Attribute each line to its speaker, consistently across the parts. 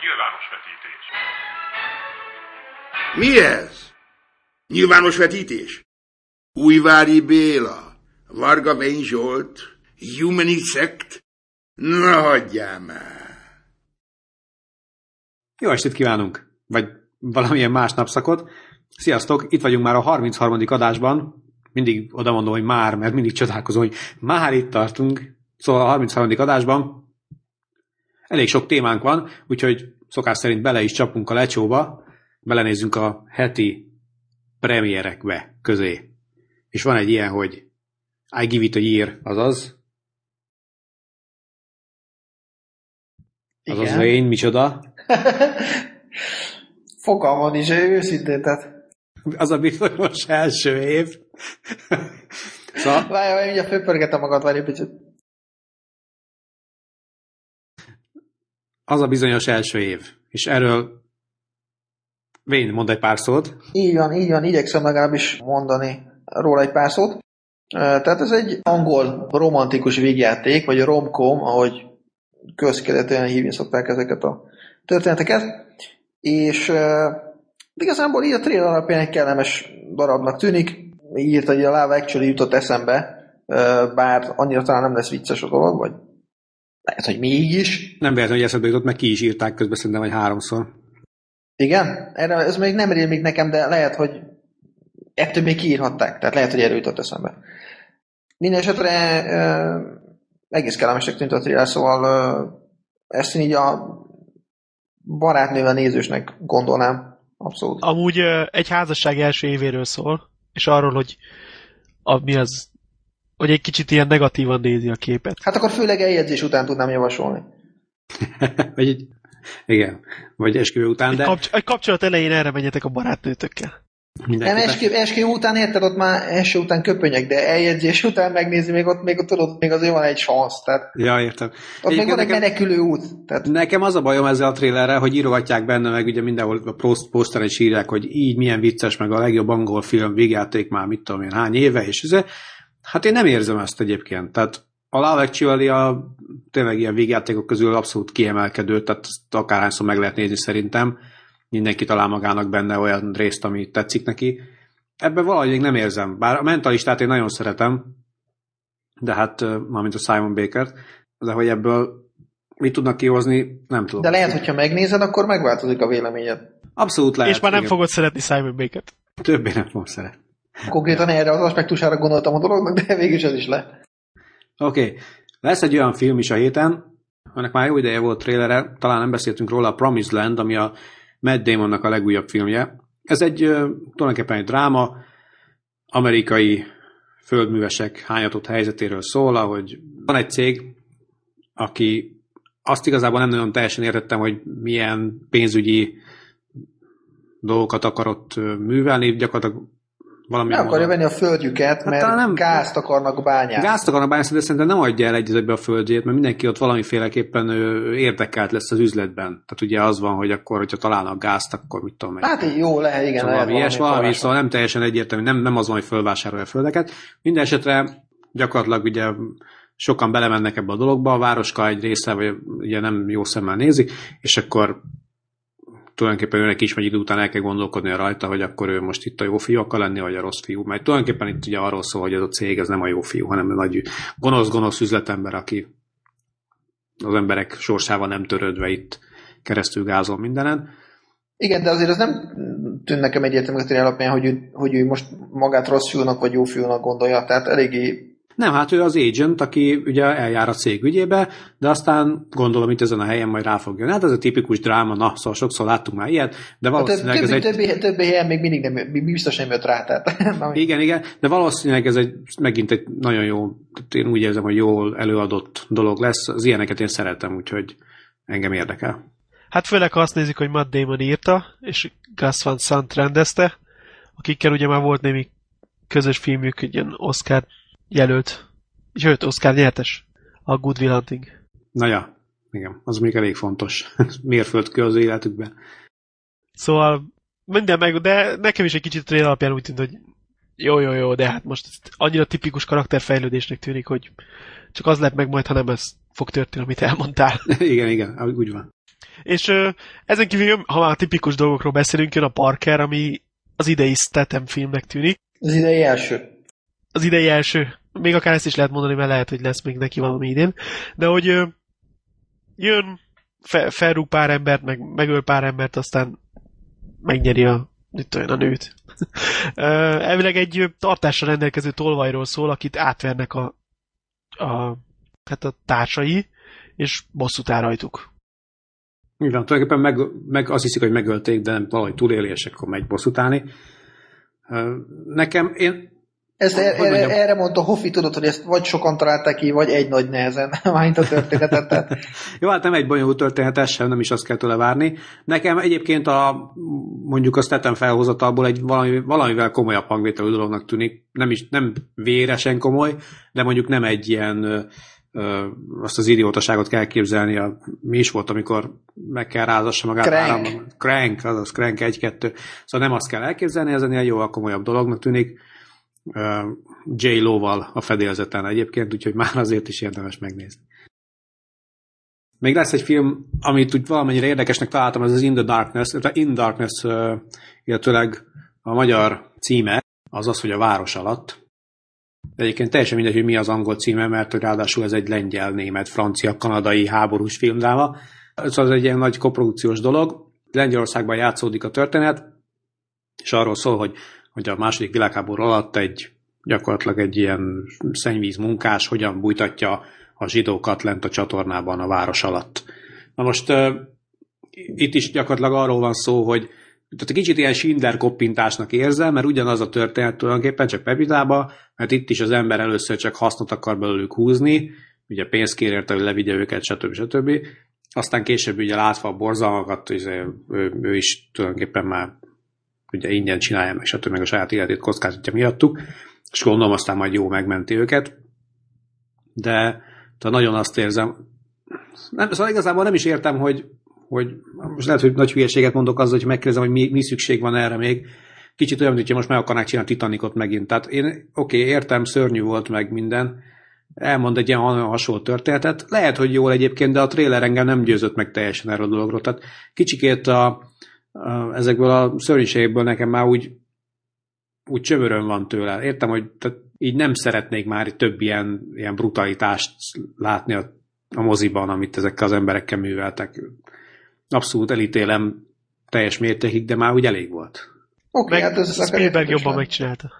Speaker 1: Nyilvános vetítés.
Speaker 2: Mi ez? Nyilvános vetítés? Újvári Béla, Varga Vény Zsolt, Humanisect? Na, hagyjál már!
Speaker 3: Jó estét kívánunk! Vagy valamilyen más napszakot. Sziasztok! Itt vagyunk már a 33. adásban. Mindig oda mondom, hogy már, mert mindig csodálkozom, hogy már itt tartunk. Szóval a 33. adásban elég sok témánk van, úgyhogy szokás szerint bele is csapunk a lecsóba, belenézzünk a heti premierekbe közé. És van egy ilyen, hogy I give it a year, azaz. Azaz
Speaker 4: Igen.
Speaker 3: én, micsoda.
Speaker 4: Fogalmad is, őszintén, tehát
Speaker 3: Az a bizonyos első év. szóval
Speaker 4: várjál, várjál, ugye fölpörgetem magad, várj egy picit.
Speaker 3: Az a bizonyos első év. És erről Vén, mondd egy pár szót.
Speaker 4: Így van, így van, igyekszem legalábbis mondani róla egy pár szót. Tehát ez egy angol romantikus végjáték, vagy a romcom, ahogy közkeletűen hívni szokták ezeket a történeteket. És uh, igazából így a trailer alapján egy kellemes darabnak tűnik. Írt, hogy a Lava Actually jutott eszembe, uh, bár annyira talán nem lesz vicces a dolog, vagy lehet, hogy mégis.
Speaker 3: Nem véletlenül, hogy eszedbe jutott, meg ki is írták közben szerintem, hogy háromszor.
Speaker 4: Igen, erre, ez még nem rémlik nekem, de lehet, hogy ettől még kiírhatták, tehát lehet, hogy erről jutott eszembe. Mindenesetre uh, egész kellemesek tűnt a trailer, szóval uh, ezt én így a barátnővel nézősnek gondolnám. Abszolút.
Speaker 5: Amúgy ö, egy házasság első évéről szól, és arról, hogy a, mi az, hogy egy kicsit ilyen negatívan nézi a képet.
Speaker 4: Hát akkor főleg eljegyzés után tudnám javasolni.
Speaker 3: Vagy egy, igen, vagy esküvő után,
Speaker 5: Egy,
Speaker 3: de
Speaker 5: kapcs- egy kapcsolat elején erre menjetek a barátnőtökkel.
Speaker 4: Nem,
Speaker 3: mindenképpen.
Speaker 4: eskü, eskü után érted, ott már első után köpönyek, de eljegyzés után megnézni, még ott, még ott tudod, még azért van egy szansz, tehát
Speaker 3: Ja, értem.
Speaker 4: ott még
Speaker 3: Egyébként
Speaker 4: van egy
Speaker 3: nekem-
Speaker 4: menekülő út. Tehát
Speaker 3: Nekem az a bajom ezzel a trailerrel, hogy írogatják benne, meg ugye mindenhol a post- poszteren is írják, hogy így milyen vicces, meg a legjobb angol film végjáték már mit tudom én hány éve, és ez, hát én nem érzem ezt egyébként. Tehát a Love Actually a tényleg ilyen végjátékok közül abszolút kiemelkedő, tehát akárhányszor meg lehet nézni szerintem. Mindenki talál magának benne olyan részt, ami tetszik neki. Ebben valahogy még nem érzem. Bár a mentalistát én nagyon szeretem, de hát, mármint a Simon Baker, de hogy ebből mit tudnak kihozni, nem tudom.
Speaker 4: De lehet, hogyha megnézed, akkor megváltozik a véleményed.
Speaker 3: Abszolút lehet.
Speaker 5: és már nem
Speaker 3: igen.
Speaker 5: fogod szeretni Simon Baker-t.
Speaker 3: Többé nem fogom szeretni.
Speaker 4: Konkrétan erre az aspektusára gondoltam a dolognak, de végül is ez is lehet.
Speaker 3: Oké, okay. lesz egy olyan film is a héten, annak már jó ideje volt trailere, talán nem beszéltünk róla, a Promised Land, ami a Matt Damonnak a legújabb filmje. Ez egy tulajdonképpen egy dráma, amerikai földművesek hányatott helyzetéről szól, ahogy van egy cég, aki azt igazából nem nagyon teljesen értettem, hogy milyen pénzügyi dolgokat akarott művelni, gyakorlatilag valami
Speaker 4: Nem akarja venni a földjüket, mert
Speaker 3: talán nem-
Speaker 4: gázt akarnak bányászni.
Speaker 3: Gázt akarnak bányászni, de szerintem nem adja el egy a földjét, mert mindenki ott valamiféleképpen érdekelt lesz az üzletben. Tehát ugye az van, hogy akkor, hogyha találnak gázt, akkor mit tudom.
Speaker 4: Hát így jó, lehet, igen,
Speaker 3: Szóval
Speaker 4: lehet
Speaker 3: valami, ilyes, valami,
Speaker 4: forrás.
Speaker 3: szóval nem teljesen egyértelmű, nem, nem az van, hogy fölvásárolja a földeket. Minden esetre gyakorlatilag ugye sokan belemennek ebbe a dologba, a városka egy része, vagy ugye nem jó szemmel nézik, és akkor tulajdonképpen őnek is, vagy idő után el kell gondolkodnia rajta, hogy akkor ő most itt a jó fiú akar lenni, vagy a rossz fiú. Mert tulajdonképpen itt ugye arról szól, hogy ez a cég ez nem a jó fiú, hanem a nagy gonosz-gonosz üzletember, aki az emberek sorsával nem törődve itt keresztül gázol mindenen.
Speaker 4: Igen, de azért az nem tűn nekem egyértelmű a alapján, hogy ő, hogy ő most magát rossz fiúnak vagy jó fiúnak gondolja. Tehát eléggé
Speaker 3: Nem, hát ő az agent, aki ugye eljár a cég ügyébe, de aztán gondolom itt ezen a helyen majd rá fog jönni. Hát ez a tipikus dráma, na, szóval sokszor láttunk már ilyet, de
Speaker 4: több,
Speaker 3: valószínűleg ez
Speaker 4: többi,
Speaker 3: egy...
Speaker 4: többi, többi helyen még mindig nem, biztos nem jött rá. Tehát, na,
Speaker 3: Igen, igen, de valószínűleg ez egy, megint egy nagyon jó, én úgy érzem, hogy jól előadott dolog lesz. Az ilyeneket én szeretem, úgyhogy engem érdekel.
Speaker 5: Hát főleg, ha azt nézik, hogy Matt Damon írta, és Gus Van Sant rendezte, akikkel ugye már volt némi közös filmjük, egy ilyen Oscar jelölt, sőt, Oscar nyertes, a Good Will Hunting.
Speaker 3: Na ja, igen, az még elég fontos mérföldkő az életükben.
Speaker 5: Szóval minden meg, de nekem is egy kicsit a trailer alapján úgy tűnt, hogy jó, jó, jó, de hát most ez annyira tipikus karakterfejlődésnek tűnik, hogy csak az lett meg majd, ha nem ez fog történni, amit elmondtál.
Speaker 3: igen, igen, úgy van.
Speaker 5: És ö, ezen kívül, ha már a tipikus dolgokról beszélünk, jön a Parker, ami az idei Statham filmnek tűnik.
Speaker 4: Az idei első.
Speaker 5: Az idei első. Még akár ezt is lehet mondani, mert lehet, hogy lesz még neki valami idén. De hogy ö, jön, fe, felrúg pár embert, meg megöl pár embert, aztán megnyeri a, mit olyan, a nőt. Elvileg egy tartásra rendelkező tolvajról szól, akit átvernek a, a, hát a társai, és bosszút áll rajtuk.
Speaker 3: Van, tulajdonképpen meg, meg azt hiszik, hogy megölték, de nem valahogy túléli, és akkor megy bosszút állni. Nekem, én
Speaker 4: Ezt
Speaker 3: Hogy
Speaker 4: erre,
Speaker 3: mondjam?
Speaker 4: erre mondta Hoffi, tudod, hogy ezt vagy sokan találták ki, vagy egy nagy nehezen, mármint a történetet. Tehát
Speaker 3: Jó, hát nem egy bonyolult történet, ez sem, nem is azt kell tőle várni. Nekem egyébként a, mondjuk a Staten felhozatalból egy valami, valamivel komolyabb hangvételű dolognak tűnik. Nem is, nem véresen komoly, de mondjuk nem egy ilyen ö, azt az idiótaságot kell képzelni, a, mi is volt, amikor meg kell rázassa magát.
Speaker 4: Crank.
Speaker 3: áram- Crank, azaz Crank 1-2. Szóval nem azt kell elképzelni, ez ennél jóval komolyabb dolognak tűnik. Ö, J-Lo-val a fedélzeten egyébként, úgyhogy már azért is érdemes megnézni. Még lesz egy film, amit úgy valamennyire érdekesnek találtam, ez az In the Darkness, illetve In Darkness, illetőleg a magyar címe az az, hogy a város alatt. De egyébként teljesen mindegy, hogy mi az angol címe, mert ráadásul ez egy lengyel, német, francia, kanadai háborús filmdráma. Ez egy ilyen nagy koprodukciós dolog. Lengyelországban játszódik a történet, és arról szól, hogy, hogy a második világháború alatt egy gyakorlatilag egy ilyen szennyvíz munkás hogyan bújtatja a zsidókat lent a csatornában a város alatt. Na most uh, itt is gyakorlatilag arról van szó, hogy tehát kicsit ilyen Schindler koppintásnak érzem, mert ugyanaz a történet tulajdonképpen csak Pepitába, mert itt is az ember először csak hasznot akar belőlük húzni, ugye pénzt kér érte, hogy levigye őket, stb. stb. Aztán később ugye látva a borzalmakat, izé, ő, ő is tulajdonképpen már ugye ingyen csinálja meg, stb. meg a saját életét kockáztatja miattuk, és gondolom aztán majd jó megmenti őket. De de nagyon azt érzem, nem, szóval igazából nem is értem, hogy, hogy most lehet, hogy nagy hülyeséget mondok azzal, hogy megkérdezem, hogy mi, mi szükség van erre még. Kicsit olyan, hogyha most meg akarnák csinálni Titanicot megint. Tehát én, oké, okay, értem, szörnyű volt meg minden, elmond egy ilyen hasonló történetet. Lehet, hogy jól egyébként, de a trailer engem nem győzött meg teljesen erről a dologról. Tehát kicsikét a, a, ezekből a szörnyűségekből nekem már úgy, úgy csömörön van tőle. Értem, hogy tehát így nem szeretnék már több ilyen, ilyen brutalitást látni a, a moziban, amit ezekkel az emberekkel műveltek. Abszolút elítélem teljes mértékig, de már úgy elég volt.
Speaker 4: Oké,
Speaker 5: Meg
Speaker 4: hát ez akár
Speaker 5: Spielberg jobban megcsinálta.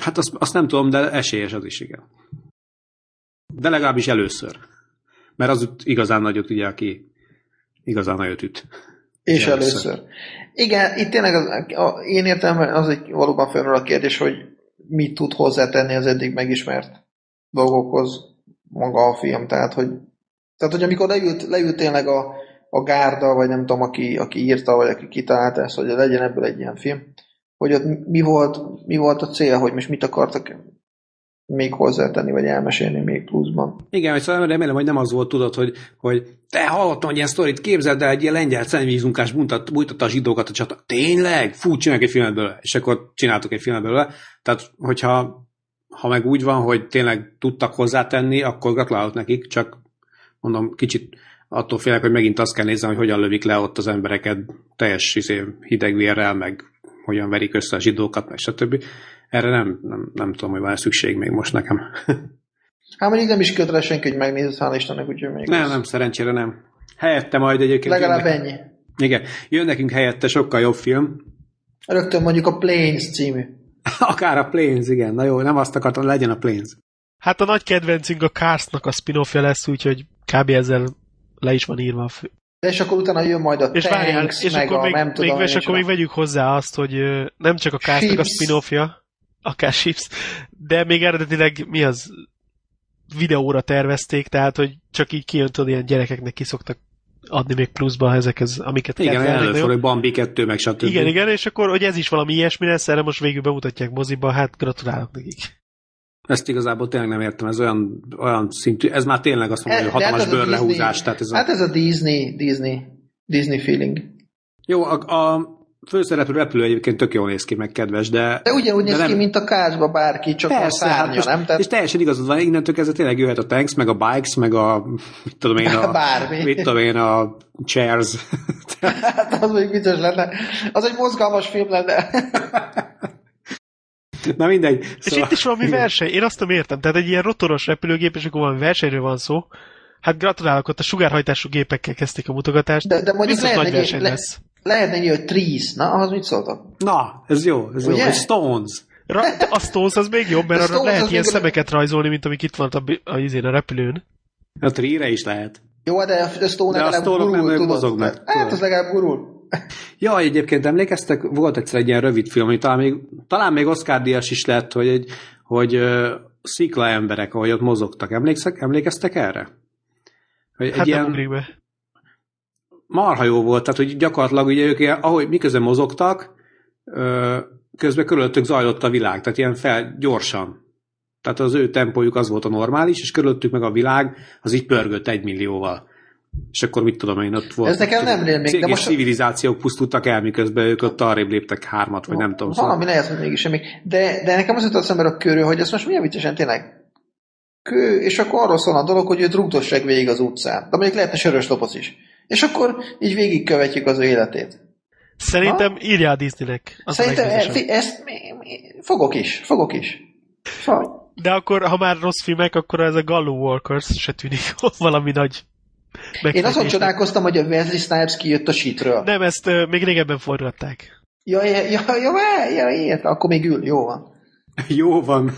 Speaker 3: Hát azt, azt nem tudom, de esélyes az is, igen. De legalábbis először. Mert az igazán nagyot, ugye, aki igazán nagyot üt.
Speaker 4: És
Speaker 3: Először.
Speaker 4: először. Igen, itt tényleg az, a, én értem, az egy valóban felmerül a kérdés, hogy mit tud hozzátenni az eddig megismert dolgokhoz maga a film. Tehát, hogy, tehát, hogy amikor leült, leült tényleg a, a gárda, vagy nem tudom, aki, aki írta, vagy aki kitalálta ezt, hogy legyen ebből egy ilyen film, hogy ott mi volt, mi volt a cél, hogy most mit akartak még hozzátenni, vagy elmesélni még pluszban.
Speaker 3: Igen, és szóval remélem, hogy nem az volt, tudod, hogy, hogy te hallottam, hogy ilyen sztorit képzeld el, egy ilyen lengyel szennyvízunkás bújtat, bújtatta a zsidókat a csata. Tényleg? Fú, csináljuk egy filmet belőle. És akkor csináltuk egy filmet belőle. Tehát, hogyha ha meg úgy van, hogy tényleg tudtak hozzátenni, akkor gratulálok nekik, csak mondom, kicsit attól félek, hogy megint azt kell néznem, hogy hogyan lövik le ott az embereket teljes izé, hideg vérrel, meg hogyan verik össze a zsidókat, meg stb. Erre nem, nem, nem tudom, hogy van szükség még most nekem.
Speaker 4: Hát mondjuk nem is köteles senki, hogy megnézze, hál' Istennek, úgyhogy még
Speaker 3: Nem,
Speaker 4: az-
Speaker 3: nem, szerencsére nem. Helyette majd egyébként...
Speaker 4: Legalább
Speaker 3: jön
Speaker 4: ennyi.
Speaker 3: nekünk- Igen, jön nekünk helyette sokkal jobb film.
Speaker 4: Rögtön mondjuk a Planes című.
Speaker 3: Akár a Planes, igen. Na jó, nem azt akartam, legyen a Planes.
Speaker 5: Hát a nagy kedvencünk a Cars-nak a spin-offja lesz, úgyhogy kb. ezzel le is van írva a fő.
Speaker 4: És akkor utána jön majd a
Speaker 5: És várjál,
Speaker 4: Tanks,
Speaker 5: és
Speaker 4: meg
Speaker 5: akkor,
Speaker 4: a
Speaker 5: még,
Speaker 4: nem tudom,
Speaker 5: még, és akkor még vegyük hozzá azt, hogy nem csak a Cars-nak a
Speaker 4: Chips.
Speaker 5: spin-offja, akár Chips, de még eredetileg mi az videóra tervezték, tehát hogy csak így kijön, tudod, ilyen gyerekeknek ki szoktak adni még pluszba ezekhez, amiket
Speaker 3: Igen,
Speaker 5: kedvelnek
Speaker 3: előfordul, hogy Bambi 2, meg stb.
Speaker 5: Igen, igen, és akkor, hogy ez is valami ilyesmi lesz, erre most végül bemutatják moziba, hát gratulálok nekik.
Speaker 3: Ezt igazából tényleg nem értem, ez olyan, olyan szintű, ez már tényleg azt mondom, hogy
Speaker 4: De hát
Speaker 3: hatalmas
Speaker 4: ez a
Speaker 3: bőrlehúzás.
Speaker 4: Disney-
Speaker 3: Tehát ez a...
Speaker 4: Hát ez a Disney, Disney, Disney feeling.
Speaker 3: Jó, a, a főszereplő repülő egyébként tök jól néz ki, meg kedves, de...
Speaker 4: De ugyanúgy
Speaker 3: de
Speaker 4: néz
Speaker 3: nem-
Speaker 4: ki, mint a kázba bárki, csak a
Speaker 3: Persze, hát
Speaker 4: szárnya,
Speaker 3: most,
Speaker 4: nem? Tehát
Speaker 3: és teljesen igazad van, innentől kezdve tényleg jöhet a tanks, meg a bikes, meg a, mit tudom én, a,
Speaker 4: Bármi.
Speaker 3: mit tudom én, a chairs.
Speaker 4: hát az még vicces lenne. Az egy mozgalmas film lenne.
Speaker 3: Na mindegy.
Speaker 5: És
Speaker 3: Szóval,
Speaker 5: itt is valami
Speaker 3: igen.
Speaker 5: verseny, én azt nem értem. Tehát egy ilyen rotoros repülőgép, és akkor valami versenyről van szó. Hát gratulálok, ott a sugárhajtású gépekkel kezdték a mutogatást.
Speaker 4: De, de mondjuk
Speaker 5: nagy
Speaker 4: egy, le,
Speaker 5: lesz.
Speaker 4: Lehetne egy olyan Trees, na, ahhoz mit szóltak?
Speaker 3: Na, ez jó, ez jó.
Speaker 4: Ugye?
Speaker 3: Vagy Stones.
Speaker 5: Ra- a Stones az még jobb, mert
Speaker 4: A
Speaker 5: arra lehet
Speaker 4: az
Speaker 5: ilyen szemeket rajzolni, mint amik itt van a, a, izén, a repülőn.
Speaker 3: A tree is lehet.
Speaker 4: Jó, de a Stone
Speaker 3: De a
Speaker 4: legalább
Speaker 3: nem
Speaker 4: gurul,
Speaker 3: ők
Speaker 4: tudod?
Speaker 3: mozognak,
Speaker 4: Hát
Speaker 3: tudod.
Speaker 4: az legalább gurul.
Speaker 3: Ja, egyébként emlékeztek, volt egyszer egy ilyen rövid film, hogy talán még, talán még Oscar díjas is lett, hogy, egy, hogy uh, szikla emberek, ahogy ott mozogtak. Emlékszek, emlékeztek erre? Hogy
Speaker 5: Hát nem ugrik be.
Speaker 3: Marha jó volt, tehát hogy gyakorlatilag ugye ők, ahogy miközben mozogtak, közben körülöttük zajlott a világ, tehát ilyen fel, gyorsan. Tehát az ő tempójuk az volt a normális, és körülöttük meg a világ, az így pörgött egy millióval. És akkor mit tudom én, ott volt.
Speaker 4: Ez nekem nem rémlik, de most-
Speaker 3: civilizációk pusztultak el, miközben ők ott arrébb léptek hármat, vagy nem tudom.
Speaker 4: Valami lehet, hogy mégis semmi. De, de nekem az jutott szemben a körül, hogy ezt most milyen viccesen tényleg kő, és akkor arról szól a dolog, hogy őt rúgdossák végig az utcán. De mondjuk lehetne sörös lopoz is. És akkor így végigkövetjük az ő életét.
Speaker 5: Szerintem írjál Disneynek.
Speaker 4: Szerintem e, fi- ezt mi- mi- fogok is, fogok is. Fa-
Speaker 5: De akkor, ha már rossz filmek, akkor ez a Gallo Walkers se tűnik valami nagy
Speaker 4: Én azon csodálkoztam, hogy a Wesley Snipes kijött a sítről.
Speaker 5: Nem, ezt ö, még régebben forgatták.
Speaker 4: Ja, ja, ja, ja, ja, ja, ért, akkor még ül, jó van.
Speaker 3: Jó van.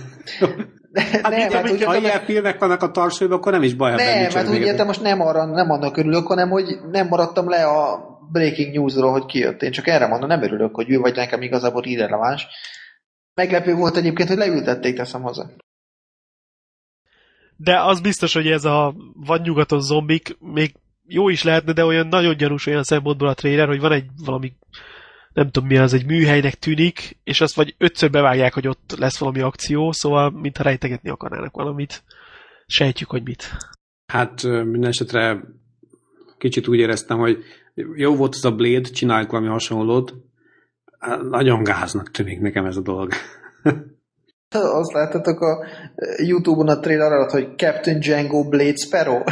Speaker 4: Hát nem, hát úgy
Speaker 3: Ha ilyen filmek vannak a tarsőben, akkor nem is baj, ha
Speaker 4: nem, hát úgy értem, most nem, arra, nem annak örülök, hanem hogy nem maradtam le a Breaking News-ról, hogy kijött. Én csak erre mondom, nem örülök, hogy ő vagy nekem igazából irreleváns. Meglepő volt egyébként, hogy leültették, teszem hozzá.
Speaker 5: De az biztos, hogy ez a vagy nyugaton zombik még jó is lehetne, de olyan nagyon gyanús olyan szempontból a trailer, hogy van egy valami nem tudom mi az, egy műhelynek tűnik, és azt vagy ötször bevágják, hogy ott lesz valami akció, szóval mintha rejtegetni akarnának valamit. Sejtjük, hogy mit.
Speaker 3: Hát minden esetre kicsit úgy éreztem, hogy jó volt ez a Blade, csináljuk valami hasonlót. Hát, Nagyon gáznak tűnik nekem ez a dolog.
Speaker 4: Azt láttátok a Youtube-on a trailer alatt, hogy Captain Django Blade Sparrow.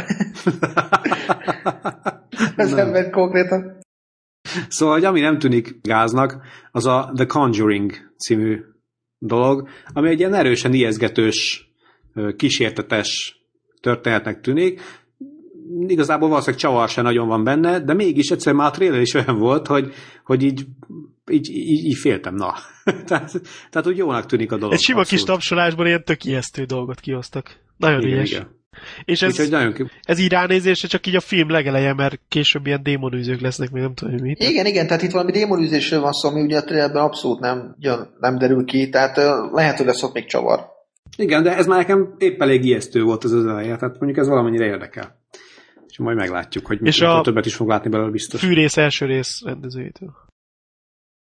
Speaker 4: Ez ember konkrétan.
Speaker 3: Szóval, hogy ami nem tűnik gáznak, az a The Conjuring című dolog, ami egy ilyen erősen ijeszgetős, kísértetes történetnek tűnik. Igazából valószínűleg csavar se nagyon van benne, de mégis egyszer már a trailer is olyan volt, hogy, hogy így, így, így, így féltem, na. tehát, tehát úgy jónak tűnik a dolog.
Speaker 5: Egy sima kis
Speaker 3: abszolút.
Speaker 5: tapsolásból ilyen tök ijesztő dolgot kihoztak. Nagyon
Speaker 3: Igen,
Speaker 5: ügyes.
Speaker 3: igen.
Speaker 5: És ez,
Speaker 3: Úgyhogy nagyon
Speaker 5: ez így ránézésre csak így a film legeleje, mert később ilyen démonűzők lesznek, még nem tudom, hogy mit.
Speaker 4: Igen, igen, tehát itt valami démonűzésről van szó, ami ugye a trailerben abszolút nem, jön, nem derül ki, tehát lehet, hogy lesz ott még csavar.
Speaker 3: Igen, de ez már nekem épp elég ijesztő volt az az eleje, tehát mondjuk ez valamennyire érdekel. És majd meglátjuk, hogy
Speaker 5: És a-
Speaker 3: többet is fog látni belőle biztos.
Speaker 5: Fűrész első rész rendezőjétől.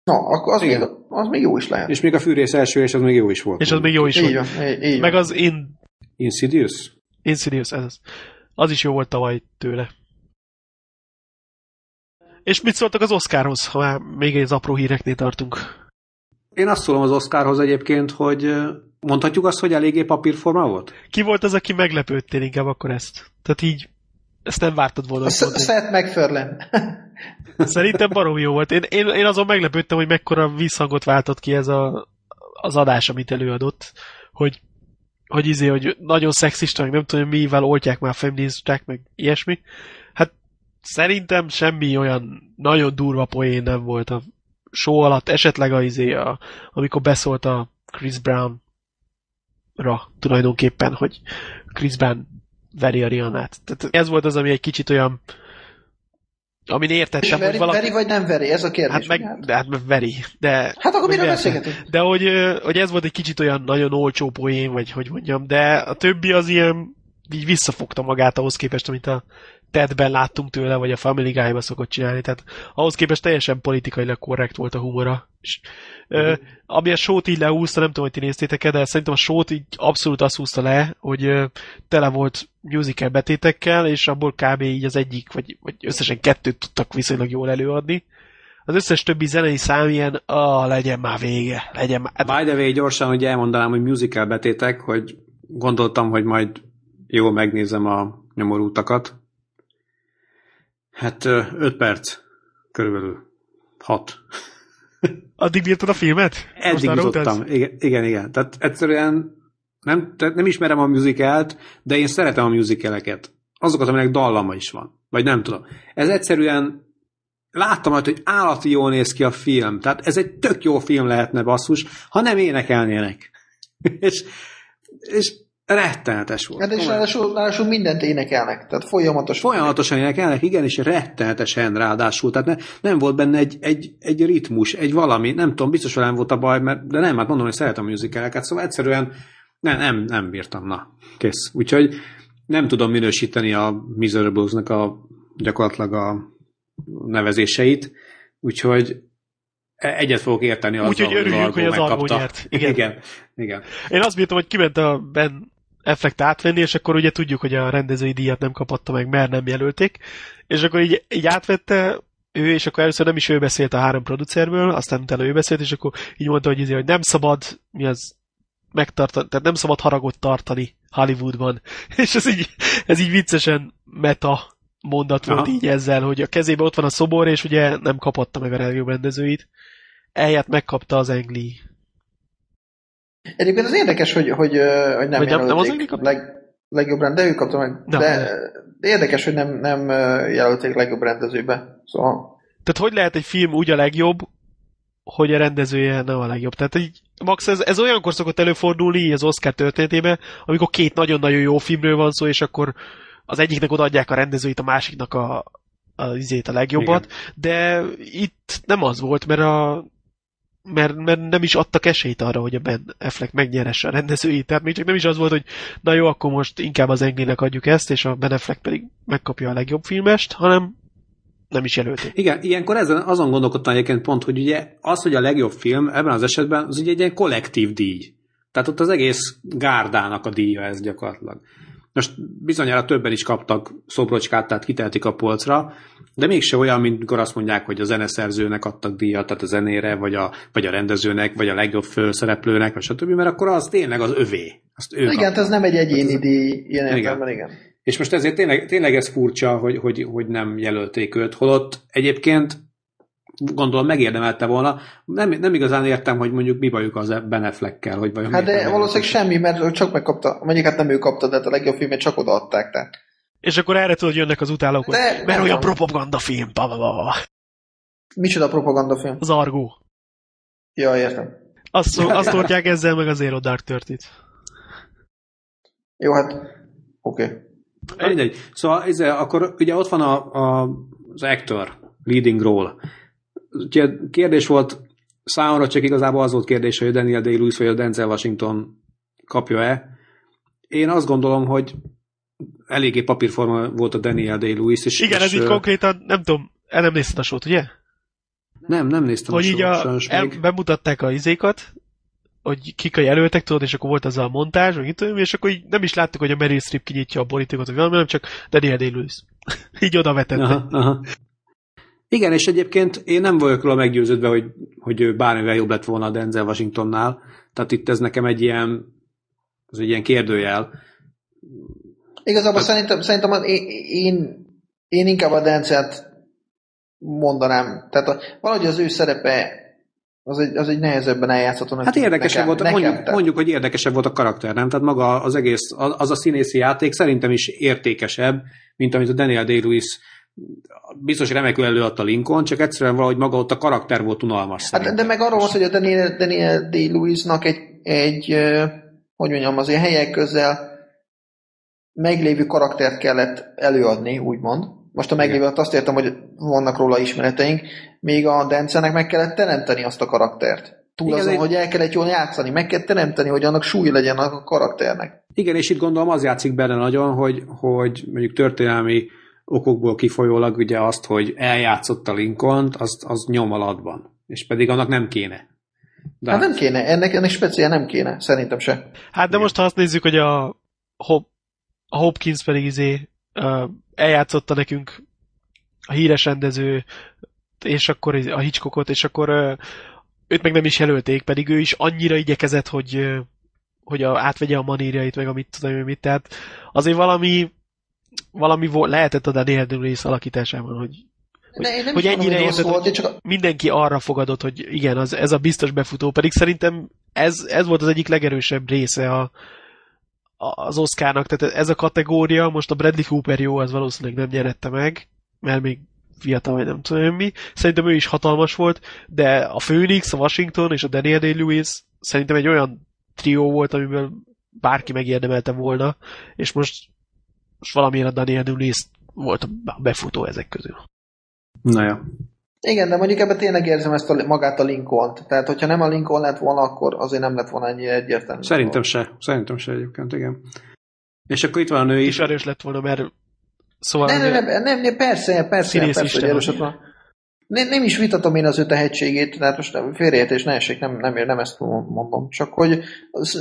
Speaker 4: Na, akkor az, még, az még jó is lehet.
Speaker 3: És még a fűrész első, és az még jó is volt.
Speaker 5: És az még jó is
Speaker 4: így
Speaker 5: volt.
Speaker 4: van, így, így
Speaker 5: Meg az In,
Speaker 3: Insidious?
Speaker 5: Insidious, ez az. Az is jó volt tavaly tőle. És mit szóltak az Oscarhoz, ha már még egy apró híreknél tartunk?
Speaker 3: Én azt szólom az Oscarhoz egyébként, hogy mondhatjuk azt, hogy eléggé papírforma volt?
Speaker 5: Ki volt az, aki meglepődtél inkább akkor ezt? Tehát így, ezt nem vártad volna.
Speaker 4: Seth MacFarlane.
Speaker 5: Szerintem barom jó volt. Én, én, én azon meglepődtem, hogy mekkora visszhangot váltott ki ez a, az adás, amit előadott, hogy hogy izé, hogy nagyon szexista, nem tudom, mivel oltják már feministák, meg ilyesmi. Hát szerintem semmi olyan nagyon durva poén nem volt a show alatt, esetleg a izé, a, amikor beszólt a Chris Brown-ra tulajdonképpen, hogy Chris Brown veri a Rihanna-t. Tehát ez volt az, ami egy kicsit olyan amin értettem, hogy
Speaker 4: veri,
Speaker 5: valaki...
Speaker 4: veri vagy nem veri? Ez a kérdés.
Speaker 5: Hát meg, de hát veri. De,
Speaker 4: hát akkor miről beszélgetünk?
Speaker 5: De hogy, hogy ez volt egy kicsit olyan nagyon olcsó poén, vagy hogy mondjam, de a többi az ilyen így visszafogta magát ahhoz képest, amit a Tedben láttunk tőle, vagy a Family Guy-ba szokott csinálni. Tehát ahhoz képest teljesen politikailag korrekt volt a humora. És, ö, ami a sót így lehúzta, nem tudom, hogy ti néztétek de szerintem a sót így abszolút azt húzta le, hogy ö, tele volt musical betétekkel, és abból kb. így az egyik, vagy, vagy összesen kettőt tudtak viszonylag jól előadni Az összes többi zenei szám ilyen, ah, legyen már vége, legyen már.
Speaker 3: By the way, gyorsan, hogy elmondanám, hogy musical betétek, hogy gondoltam, hogy majd jól megnézem a nyomorútakat. Hát 5 perc körülbelül. 6.
Speaker 5: addig bírtad a filmet?
Speaker 3: Eddig jutottam. Igen, igen, igen. Tehát egyszerűen nem, tehát nem ismerem a musicalt, de én szeretem a musicaleket. Azokat, aminek dallama is van. Vagy nem tudom. Ez egyszerűen láttam hogy állati jól néz ki a film. Tehát ez egy tök jó film lehetne basszus, ha nem énekelnének. és, és rettenetes volt.
Speaker 4: Hát és ráadásul, ráadásul mindent énekelnek, tehát folyamatosan.
Speaker 3: Folyamatosan énekelnek, igen, és rettenetesen ráadásul. Tehát ne, nem volt benne egy, egy, egy ritmus, egy valami, nem tudom, biztos velem volt a baj, mert, de nem, hát mondom, hogy szeretem a musicaleket, szóval egyszerűen nem, nem, nem bírtam, na, kész. Úgyhogy nem tudom minősíteni a Miserables-nek a gyakorlatilag a nevezéseit, úgyhogy e- egyet fogok érteni azzal,
Speaker 5: Úgyhogy örüljünk, hogy az
Speaker 3: megkapta.
Speaker 5: nyert. Igen.
Speaker 3: igen, igen.
Speaker 5: Én azt bírtam, hogy kiment a Ben Affleck átvenni, és akkor ugye tudjuk, hogy a rendezői díjat nem kapatta meg, mert nem jelölték, és akkor így, így átvette ő, és akkor először nem is ő beszélt a három producerből, aztán utána ő beszélt, és akkor így mondta, hogy, izé, hogy nem szabad, mi az, megtartani, tehát nem szabad haragot tartani Hollywoodban. És ez így, ez így viccesen meta mondat volt
Speaker 3: Aha.
Speaker 5: így ezzel, hogy a kezében ott van a szobor, és ugye nem kapatta meg a legjobb rendezőit. Elját megkapta az Engli.
Speaker 4: Egyébként az érdekes, hogy, hogy, hogy nem
Speaker 5: nem- nem az
Speaker 4: leg, legjobb rend, de ő kapta meg. De, de érdekes, hogy nem, nem jelölték legjobb rendezőbe. Szóval
Speaker 5: Tehát hogy lehet egy film úgy a legjobb, hogy a rendezője nem a legjobb? Tehát így, max ez, ez olyankor szokott előfordulni így az Oscar történetében, amikor két nagyon-nagyon jó filmről van szó, és akkor az egyiknek odaadják a rendezőit, a másiknak a, a, izét, a legjobbat, Igen. de itt nem az volt, mert a mert, mert nem is adtak esélyt arra, hogy a Ben Affleck megnyeresse a rendezőit. Tehát még csak nem is az volt, hogy na jó, akkor most inkább az Englinek adjuk ezt, és a Ben Affleck pedig megkapja a legjobb filmest, hanem nem is jelölték.
Speaker 3: Igen, ilyenkor ezen azon gondolkodtam egyébként pont, hogy ugye az, hogy a legjobb film ebben az esetben, az ugye egy ilyen kollektív díj. Tehát ott az egész gárdának a díja ez gyakorlatilag. Most bizonyára többen is kaptak szobrocskát, tehát kiteltik a polcra, de mégse olyan, mint mikor azt mondják, hogy a zeneszerzőnek adtak díjat, tehát a zenére, vagy a, vagy a rendezőnek, vagy a legjobb főszereplőnek, vagy stb., mert akkor az tényleg az övé. Azt ő
Speaker 4: igen, ez nem egy egyéni díj, ilyen
Speaker 3: Igen.
Speaker 4: értelemben, igen.
Speaker 3: És most ezért tényleg, tényleg ez furcsa, hogy, hogy, hogy nem jelölték őt, holott egyébként gondolom megérdemelte volna. Nem, nem igazán értem, hogy mondjuk mi bajuk az Ben Affleckkel, hogy vajon
Speaker 4: Hát de valószínűleg semmi, mert csak megkapta, mondjuk hát nem ő kapta, de hát a legjobb filmet csak odaadták, tehát.
Speaker 5: És akkor erre tudod, jönnek az utálók, hogy
Speaker 4: De-
Speaker 5: mert olyan propagandafilm, ba, ba, ba, ba.
Speaker 4: Micsoda propagandafilm?
Speaker 5: az Argó.
Speaker 4: Ja, értem.
Speaker 5: Azt, azt hordják ezzel meg az Zero Dark Thirty-t.
Speaker 4: Jó, hát oké. Okay.
Speaker 3: Mindegy. Szóval ez, akkor ugye ott van a, a, az actor, leading role. Ugye kérdés volt, számomra csak igazából az volt kérdés, hogy a Daniel Day-Lewis vagy a Denzel Washington kapja-e. Én azt gondolom, hogy eléggé papírforma volt a Daniel Day-Lewis. És,
Speaker 5: Igen,
Speaker 3: és,
Speaker 5: ez így konkrétan, nem tudom, el nem nézted a sót, ugye?
Speaker 3: Nem, nem néztem
Speaker 5: hogy
Speaker 3: a
Speaker 5: így
Speaker 3: sót,
Speaker 5: a,
Speaker 3: sajnos
Speaker 5: el,
Speaker 3: még.
Speaker 5: bemutatták a izékat, hogy kik a jelöltek, tudod, és akkor volt az a montázs, vagy tudom, és akkor így nem is láttuk, hogy a Meryl Streep kinyitja a borítékot, vagy valami, hanem csak Daniel Day-Lewis. így oda vetette.
Speaker 3: Aha, aha. Igen, és egyébként én nem vagyok róla meggyőződve, hogy, hogy ő bármivel jobb lett volna a Denzel Washingtonnál. Tehát itt ez nekem egy ilyen, ez egy ilyen kérdőjel.
Speaker 4: Igazából szerintem, szerintem az, én, én, én inkább a Dencet mondanám. Tehát a, valahogy az ő szerepe az egy, az egy nehezebben eljátszható.
Speaker 3: Hát érdekesebb volt,
Speaker 4: nekem,
Speaker 3: mondjuk,
Speaker 4: tehát.
Speaker 3: mondjuk, hogy érdekesebb volt a karakter, nem? Tehát maga az egész, az a színészi játék szerintem is értékesebb, mint amit a Daniel Day-Lewis biztos remekül előadta Lincoln, csak egyszerűen valahogy maga ott a karakter volt unalmas.
Speaker 4: Hát,
Speaker 3: szerintem.
Speaker 4: de meg arról volt, hogy a Daniel, Daniel Day-Lewisnak egy, egy hogy mondjam, azért helyek közel meglévő karaktert kellett előadni, úgymond. Most a meglévő alatt azt értem, hogy vannak róla ismereteink, még a Dencenek meg kellett teremteni azt a karaktert. Túl
Speaker 3: Igen,
Speaker 4: azon,
Speaker 3: egy-
Speaker 4: hogy el kellett jól játszani, meg kell teremteni, hogy annak súly legyen a karakternek.
Speaker 3: Igen, és itt gondolom az játszik benne nagyon, hogy, hogy mondjuk történelmi okokból kifolyólag ugye azt, hogy eljátszott a lincoln az, az nyom alatban. És pedig annak nem kéne. De
Speaker 4: Hát nem kéne, ennek, ennek speciál nem kéne, szerintem se.
Speaker 5: Hát de most ha azt nézzük, hogy a, Hop, a Hopkins pedig izé uh, eljátszotta nekünk a híres rendező és akkor a Hitchcockot, és akkor őt meg nem is jelölték, pedig ő is annyira igyekezett, hogy, hogy a, átvegye a manírjait, meg amit tudom én mit. Tehát azért valami, valami volt, lehetett a Daniel Day-Lewis alakításában, hogy hogy,
Speaker 4: én nem
Speaker 5: hogy ennyire érted,
Speaker 4: volt,
Speaker 5: hogy
Speaker 4: csak
Speaker 5: mindenki arra fogadott, hogy igen, az, ez a biztos befutó, pedig szerintem ez, ez volt az egyik legerősebb része a, az Oscarnak, tehát ez a kategória, most a Bradley Cooper jó, az valószínűleg nem nyerette meg, mert még fiatal vagy nem tudom mi. Szerintem ő is hatalmas volt, de a Phoenix, a Washington és a Daniel Day-Lewis szerintem egy olyan trió volt, amiből bárki megérdemelte volna, és most, most valamiért a Daniel Day-Lewis volt a befutó ezek közül.
Speaker 3: Na jó.
Speaker 4: Igen, de mondjuk ebben tényleg érzem ezt a, magát a Lincoln-t. Tehát, hogyha nem a Lincoln lett volna, akkor azért nem lett volna ennyi egyértelmű.
Speaker 3: Szerintem se. Szerintem se egyébként, igen. És akkor itt van a nő
Speaker 5: És
Speaker 3: is.
Speaker 5: erős lett volna, mert szóval...
Speaker 4: Nem, nem, nem, nem, nem, persze, persze, persze,
Speaker 5: isten
Speaker 4: hogy van. Nem, nem is vitatom én az ő tehetségét, tehát most félreértés ne essék, nem, nem, nem ezt mondom, csak hogy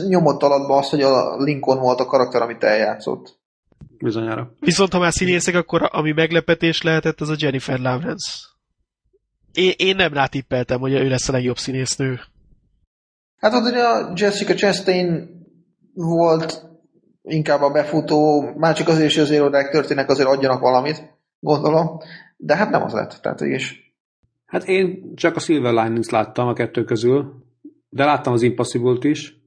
Speaker 4: nyomott alatba az, hogy a Lincoln volt a karakter, amit eljátszott.
Speaker 3: Bizonyára.
Speaker 5: Viszont ha már színészek, akkor ami meglepetés lehetett, az a Jennifer Lawrence. Én, én nem rátippeltem, hogy ő lesz a legjobb színésznő.
Speaker 4: Hát ott ugye a Jessica Chastain volt inkább a befutó, már csak azért is, hogy az irodák történnek, azért adjanak valamit, gondolom, de hát nem az lett, tehát is.
Speaker 3: Hát én csak a Silver Linings láttam a kettő közül, de láttam az Impossible-t is.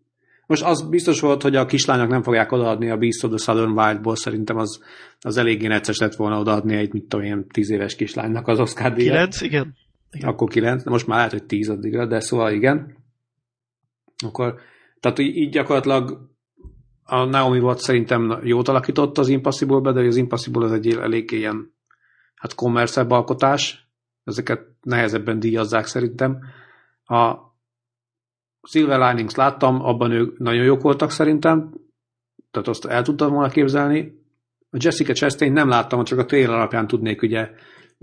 Speaker 3: Most az biztos volt, hogy a kislányok nem fogják odaadni a Beast of the Southern Wild-ból, szerintem az, az eléggé necces lett volna odaadni egy, mit tudom én, tíz éves kislánynak az Oscar díjat.
Speaker 5: Kilenc, igen. Igen.
Speaker 3: Akkor kilenc, de most már lehet, hogy tíz addigra, de szóval igen. Akkor, tehát így, gyakorlatilag a Naomi Watts szerintem jót alakított az Impossible-be, de az Impossible az egy elég ilyen hát kommerszebb alkotás, ezeket nehezebben díjazzák szerintem. A Silver Linings láttam, abban ők nagyon jók voltak szerintem, tehát azt el tudtam volna képzelni. A Jessica Chastain nem láttam, csak a trailer alapján tudnék ugye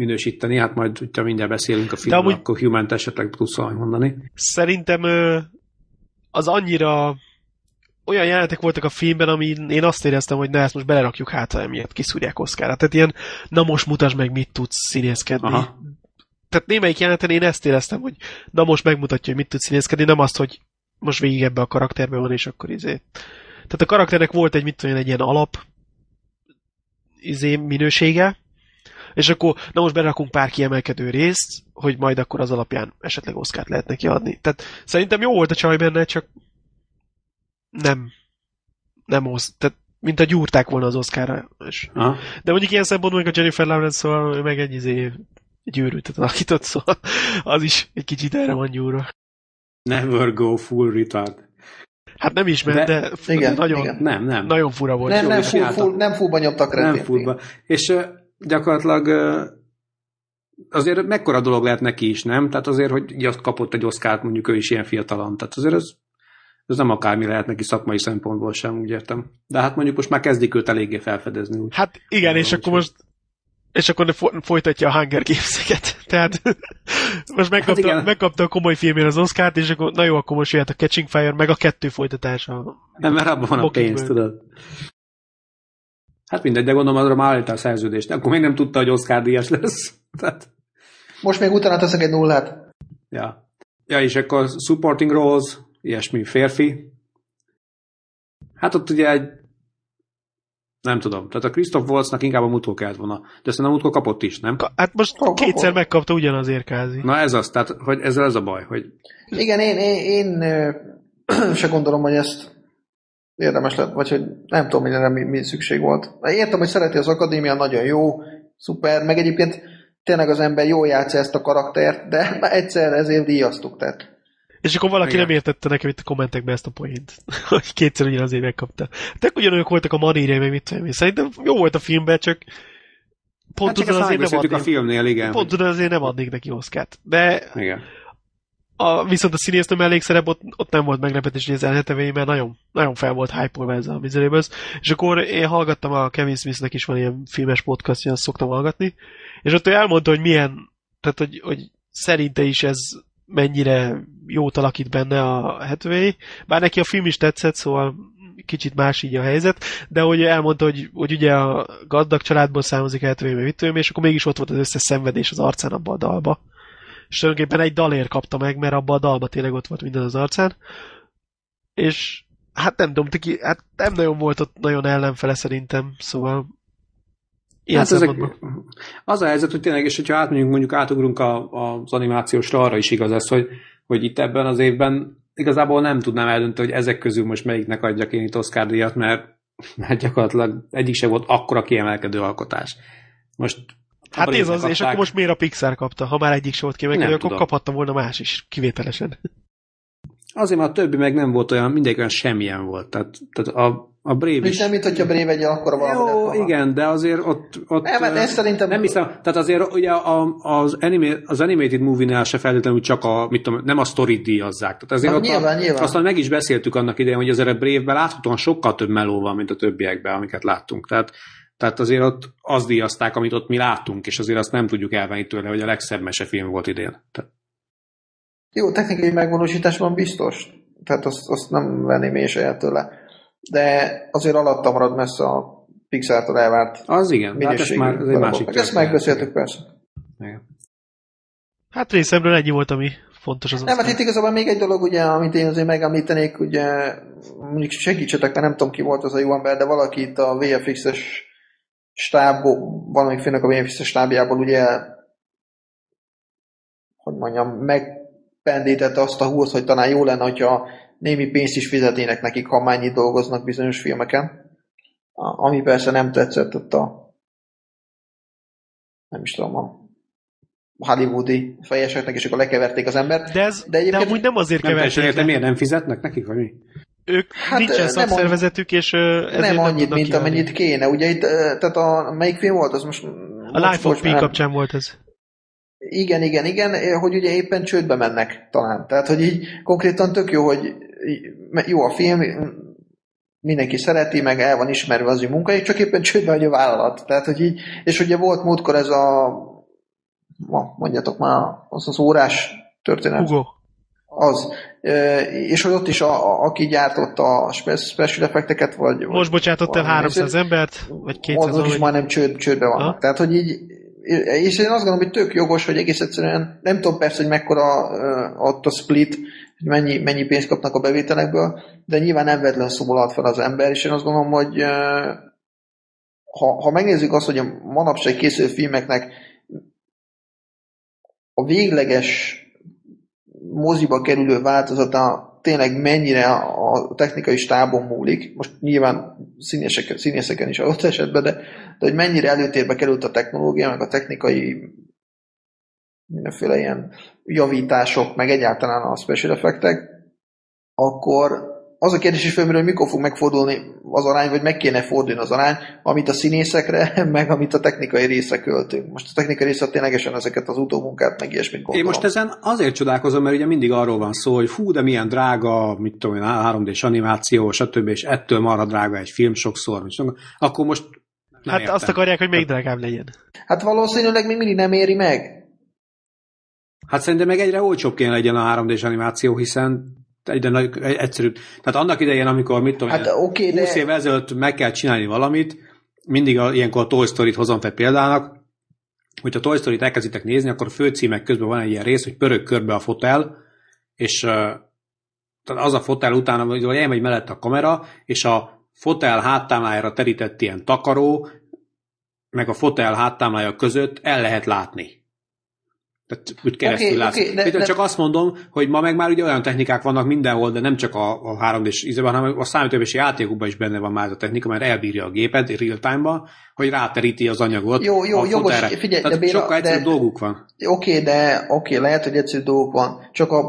Speaker 3: minősíteni, hát majd, hogyha mindjárt beszélünk a filmről,
Speaker 5: amúgy-
Speaker 3: akkor human esetleg tudsz mondani.
Speaker 5: Szerintem az annyira olyan jelenetek voltak a filmben, ami én azt éreztem, hogy na ezt most belerakjuk hát, emiatt kiszúrják Oszkára. Tehát ilyen, na most mutasd meg, mit tudsz színészkedni.
Speaker 3: Aha.
Speaker 5: Tehát némelyik jeleneten én ezt éreztem, hogy na most megmutatja, hogy mit tudsz színészkedni, nem azt, hogy most végig ebbe a karakterbe van, és akkor izé. Tehát a karakternek volt egy, mit tudom én, egy ilyen alap izé minősége, és akkor, na most berakunk pár kiemelkedő részt, hogy majd akkor az alapján esetleg Oszkárt lehet neki adni. Tehát szerintem jó volt a csaj benne, csak nem, nem osz, tehát mint a gyúrták volna az Oszkára. És...
Speaker 3: Aha.
Speaker 5: De mondjuk ilyen szempontból, meg a Jennifer Lawrence, szóval meg egy, izé, őrültet alakított, szóval az is egy kicsit erre van gyúrva.
Speaker 3: Never go full retard.
Speaker 5: Hát nem ismer,
Speaker 3: De-
Speaker 5: de, de,
Speaker 4: igen,
Speaker 5: nagyon,
Speaker 4: igen.
Speaker 3: Nem, nem.
Speaker 5: nagyon fura volt.
Speaker 4: Nem, nem, full, full, nem fullba nyomtak
Speaker 3: nem
Speaker 4: retét.
Speaker 3: fullba. És gyakorlatilag azért mekkora dolog lehet neki is, nem? Tehát azért, hogy azt kapott egy oszkárt, mondjuk ő is ilyen fiatalon. Tehát azért ez, ez nem akármi lehet neki szakmai szempontból sem, úgy értem. De hát mondjuk most már kezdik őt eléggé felfedezni. Úgy.
Speaker 5: Hát igen, és akkor most és akkor folytatja a Hunger Games-eket. Tehát most megkapta,
Speaker 3: igen.
Speaker 5: hát megkapta a komoly filmért az Oscárt, és akkor na jó, akkor most jöhet a Catching Fire, meg a kettő folytatása.
Speaker 3: Nem, mert abban van a pénz, tudod. Hát mindegy, de gondolom arra már állítál a szerződést. Akkor még nem tudta, hogy Oscar díjas lesz. Tehát,
Speaker 4: Most még utána teszek egy nullát.
Speaker 3: ja. Ja, és akkor supporting roles, ilyesmi férfi. Hát ott ugye egy nem tudom. Tehát a Christoph Waltznak inkább a mutkó kellett volna. De szerintem a mutkó kapott is, nem?
Speaker 5: Hát most
Speaker 4: Kap-
Speaker 5: kétszer
Speaker 4: kapott.
Speaker 5: megkapta ugyanazért kázi.
Speaker 3: Na ez az, tehát hogy ezzel ez a baj, hogy
Speaker 4: Igen, én, én, én se gondolom, hogy ezt érdemes lett, vagy hogy nem tudom, hogy erre mi, mi szükség volt. Értem, hogy szereti az akadémia, nagyon jó, szuper, meg egyébként tényleg az ember jól játsza ezt a karaktert, de már egyszer ezért díjaztuk, tehát.
Speaker 5: És akkor valaki
Speaker 3: Igen.
Speaker 5: nem értette nekem itt a kommentekben ezt a poént, hogy kétszer ugyanazért megkapta. Tök ugyanolyak voltak a manírjai, meg mit tudom én. Szerintem jó volt a filmben, csak pont
Speaker 3: hát csak
Speaker 5: tudod
Speaker 3: ezt
Speaker 5: azért nem
Speaker 3: megbeszéltük a
Speaker 5: adnék,
Speaker 3: filmnél, igen.
Speaker 5: pont tudod azért nem adnék neki Oszkárt. De
Speaker 3: Igen.
Speaker 5: A, viszont a színésznő mellékszerep ott, ott nem volt meglepetés, hogy az elhetevei, mert nagyon, nagyon fel volt hype ez a Miserables. És akkor én hallgattam a Kevin Smithnek is van ilyen filmes podcastja, azt szoktam hallgatni, és ott ő elmondta, hogy milyen, tehát hogy, hogy szerinte is ez mennyire jót alakít benne a Hathaway, bár neki a film is tetszett, szóval kicsit más így a helyzet, de hogy elmondta, hogy, hogy ugye a gazdag családból származik Hathaway, és akkor mégis ott volt az összes szenvedés az arcán abban a dalba. És tulajdonképpen egy dalért kapta meg, mert abban a dalban tényleg ott volt minden az arcán. És hát nem tudom, ki, hát nem nagyon volt ott nagyon ellenfele szerintem, szóval
Speaker 3: ilyen hát ezek, az a helyzet, hogy tényleg, és hogyha átmegyünk, mondjuk átugrunk a, az animációsra, arra is igaz ez, hogy, hogy itt ebben az évben igazából nem tudnám eldönteni, hogy ezek közül most melyiknek adjak én itt Oscar díjat, mert, mert gyakorlatilag egyik sem volt akkora kiemelkedő alkotás. Most
Speaker 5: Hát ez az, kapták. és akkor most miért a Pixar kapta? Ha már egyik sem volt kiemelkedő, akkor tudom. kaphatta volna más is, kivételesen.
Speaker 3: Azért, mert a többi meg nem volt olyan, mindegy olyan semmilyen volt. Tehát, tehát a, a Brave is...
Speaker 4: Nem, mint hogyha Brave egy akkor
Speaker 3: valami. Jó, igen, de azért ott... ott
Speaker 4: nem, hát ezt szerintem...
Speaker 3: Nem hiszem, tehát azért ugye a, az, anima, az animated movie-nál se feltétlenül csak a, mit tudom, nem a story díjazzák. Tehát azért hát, ott nyilván, a, nyilván. Aztán meg is beszéltük annak idején, hogy azért a Brave-ben láthatóan sokkal több meló van, mint a többiekben, amiket láttunk. Tehát, tehát azért ott azt díjazták, amit ott mi láttunk, és azért azt nem tudjuk elvenni tőle, hogy a legszebb mesefilm volt idén. Tehát...
Speaker 4: Jó, technikai megvalósításban biztos. Tehát azt, azt nem venném én saját tőle de azért alatta marad messze a Pixar-tól elvárt
Speaker 3: Az igen, hát ez már ez egy másik
Speaker 4: Ezt megbeszéltük persze.
Speaker 5: Igen. Hát részemről ennyi volt, ami fontos az
Speaker 4: Nem, hát itt igazából még egy dolog, ugye, amit én azért megemlítenék, ugye, mondjuk segítsetek, mert nem tudom ki volt az a jó ember, de valaki itt a VFX-es stábból, valamelyik főnök a VFX-es stábjából ugye, hogy mondjam, megpendítette azt a húrt, hogy talán jó lenne, hogyha némi pénzt is fizetnének nekik, ha mennyit dolgoznak bizonyos filmeken. Ami persze nem tetszett ott a nem is tudom, a hollywoodi fejeseknek, és akkor lekeverték az embert.
Speaker 5: De, ez, de, egyébként... de amúgy nem azért
Speaker 3: nem keverték le. miért nem fizetnek nekik, vagy mi?
Speaker 5: Ők hát, nincsen szakszervezetük, és ezért
Speaker 4: nem annyit, nem mint amennyit kéne. Ugye itt, tehát a, melyik film volt, az most...
Speaker 5: A Life of Pi kapcsán volt ez.
Speaker 4: Igen, igen, igen, hogy ugye éppen csődbe mennek talán. Tehát, hogy így konkrétan tök jó, hogy jó a film, mindenki szereti, meg el van ismerve az ő munkájuk, csak éppen csődbe vagy a vállalat. Tehát, hogy így, és ugye volt múltkor ez a ma, mondjatok már, az az órás történet.
Speaker 5: Hugo.
Speaker 4: Az. És hogy ott is, a, a, aki gyártotta a special effekteket, vagy...
Speaker 5: Most bocsátott el 300 embert, vagy 200
Speaker 4: Azok is majdnem csőd, csődbe vannak. Ha? Tehát, hogy így és én azt gondolom, hogy tök jogos, hogy egész egyszerűen, nem tudom persze, hogy mekkora ott a split, hogy mennyi, mennyi pénzt kapnak a bevételekből, de nyilván nem vedlen szólalt fel az ember, és én azt gondolom, hogy ha, ha megnézzük azt, hogy a manapság készülő filmeknek a végleges moziba kerülő változata tényleg mennyire a technikai stábon múlik, most nyilván színészeken, színészeken is adott esetben, de, de hogy mennyire előtérbe került a technológia, meg a technikai mindenféle ilyen javítások, meg egyáltalán a special effektek, akkor az a kérdés is felmerül, hogy mikor fog megfordulni az arány, vagy meg kéne fordulni az arány, amit a színészekre, meg amit a technikai részre költünk. Most a technikai része ténylegesen ezeket az utómunkát, meg ilyesmit gondolom.
Speaker 3: Én most ezen azért csodálkozom, mert ugye mindig arról van szó, hogy fú, de milyen drága, mit tudom én, 3D-s animáció, stb. és ettől marad drága egy film sokszor. Akkor most
Speaker 5: nem Hát értem. azt akarják, hogy még drágább legyen.
Speaker 4: Hát valószínűleg még mindig nem éri meg.
Speaker 3: Hát szerintem meg egyre olcsóbb kéne legyen a 3D-s animáció, hiszen egyre nagy, egyszerűbb. Tehát annak idején, amikor mit tudom, hát, okay, 20 de... év ezelőtt meg kell csinálni valamit, mindig a, ilyenkor a Toy Story-t hozom fel példának, hogyha Toy Story-t elkezditek nézni, akkor a főcímek közben van egy ilyen rész, hogy pörög körbe a fotel, és tehát az a fotel utána, hogy elmegy mellett a kamera, és a fotel háttámlájára terített ilyen takaró, meg a fotel háttámlája között el lehet látni. Tehát úgy keresztül okay, látsz. Okay, de, de, csak azt mondom, hogy ma meg már ugye olyan technikák vannak mindenhol, de nem csak a, a 3D-s ízében, hanem a számítógépes játékokban is benne van már ez a technika, mert elbírja a gépet real time-ban, hogy ráteríti az anyagot.
Speaker 4: Jó, jó, jogos, figyelj,
Speaker 3: Tehát de Béla, sokkal egyszerűbb dolguk van.
Speaker 4: Oké, okay, de oké, okay, lehet, hogy egyszerű dolguk van, csak a,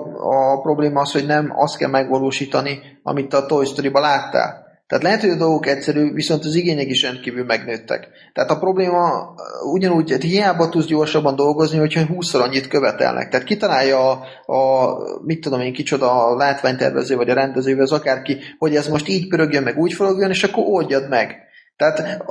Speaker 4: a probléma az, hogy nem azt kell megvalósítani, amit a Toy Story-ban láttál. Tehát lehet, hogy a dolgok egyszerű, viszont az igények is rendkívül megnőttek. Tehát a probléma ugyanúgy, hogy hiába tudsz gyorsabban dolgozni, hogyha 20 annyit követelnek. Tehát kitalálja a, a mit tudom én, kicsoda a látványtervező vagy a rendező, az akárki, hogy ez most így pörögjön, meg úgy forogjon, és akkor oldjad meg. Tehát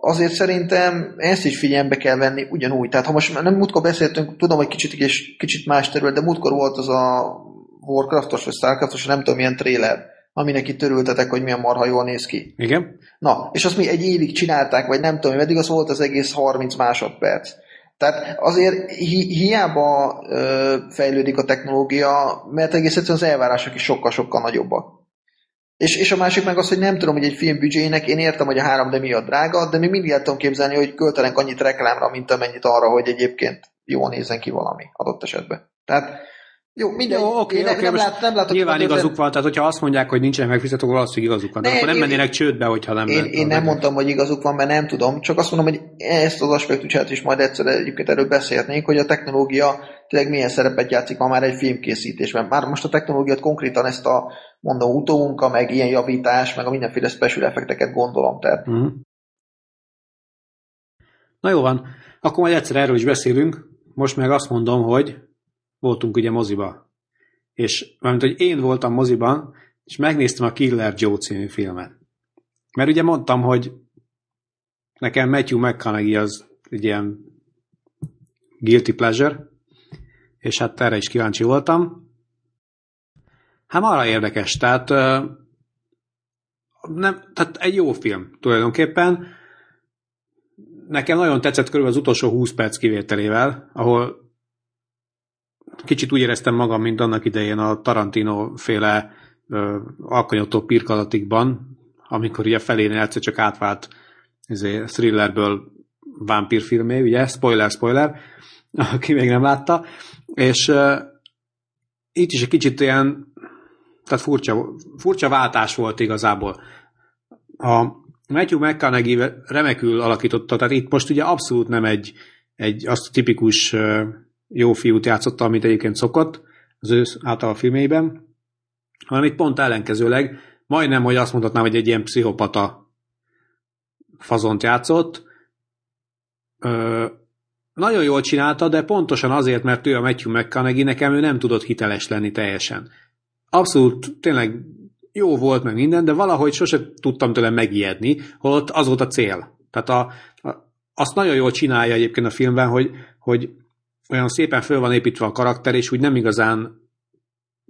Speaker 4: azért szerintem ezt is figyelembe kell venni ugyanúgy. Tehát ha most nem múltkor beszéltünk, tudom, hogy kicsit, és kicsit más terület, de múltkor volt az a Warcraftos vagy Starcraftos, nem tudom, milyen trailer aminek itt örültetek, hogy milyen marha jól néz ki.
Speaker 3: Igen.
Speaker 4: Na, és azt mi egy évig csinálták, vagy nem tudom, meddig az volt az egész 30 másodperc. Tehát azért hi- hiába ö, fejlődik a technológia, mert egész egyszerűen az elvárások is sokkal-sokkal nagyobbak. És, és a másik meg az, hogy nem tudom, hogy egy film büdzséjének, én értem, hogy a 3D miatt drága, de még mindig el tudom képzelni, hogy költenek annyit reklámra, mint amennyit arra, hogy egyébként jól nézzen ki valami adott esetben. Tehát jó, mindegy.
Speaker 3: Jó, oké, oké,
Speaker 4: nem,
Speaker 3: most
Speaker 4: lát, nem látok
Speaker 3: Nyilván igazuk van, tehát hogyha azt mondják, hogy nincsenek megfizetők, akkor valószínűleg igazuk van.
Speaker 4: Ne,
Speaker 3: akkor nem
Speaker 4: én-
Speaker 3: mennének csődbe, hogyha nem
Speaker 4: Én, én nem mondtam, hogy igazuk van, mert nem tudom, csak azt mondom, hogy ezt az aspektusát is majd egyszer egyébként erről beszélnénk, hogy a technológia tényleg milyen szerepet játszik ma már egy filmkészítésben. Már most a technológiát konkrétan ezt a mondom utómunka, meg ilyen javítás, meg a mindenféle special effekteket gondolom. Tehát
Speaker 3: Mhm. Na jó van, akkor majd egyszer erről is beszélünk. Most meg azt mondom, hogy voltunk ugye moziba. És mert hogy én voltam moziban, és megnéztem a Killer Joe című filmet. Mert ugye mondtam, hogy nekem Matthew McConaughey az egy ilyen guilty pleasure, és hát erre is kíváncsi voltam. Hát arra érdekes, tehát, nem, tehát egy jó film tulajdonképpen. Nekem nagyon tetszett körülbelül az utolsó 20 perc kivételével, ahol kicsit úgy éreztem magam, mint annak idején a Tarantino féle ö, alkonyató pirkadatikban, amikor ugye felénél egyszer csak átvált izé, thrillerből vámpírfilmé, ugye, spoiler, spoiler, aki még nem látta, és uh, itt is egy kicsit ilyen, tehát furcsa, furcsa váltás volt igazából. A Matthew McConaughey remekül alakította, tehát itt most ugye abszolút nem egy, egy azt a tipikus uh, jó fiút játszotta, amit egyébként szokott az ő által a filmében, hanem itt pont ellenkezőleg, majdnem, hogy azt mondhatnám, hogy egy ilyen pszichopata fazont játszott. Ö, nagyon jól csinálta, de pontosan azért, mert ő a Matthew McConaughey, nekem ő nem tudott hiteles lenni teljesen. Abszolút tényleg jó volt meg minden, de valahogy sose tudtam tőle megijedni, holott az volt a cél. Tehát a, a, azt nagyon jól csinálja egyébként a filmben, hogy, hogy olyan szépen föl van építve a karakter, és úgy nem igazán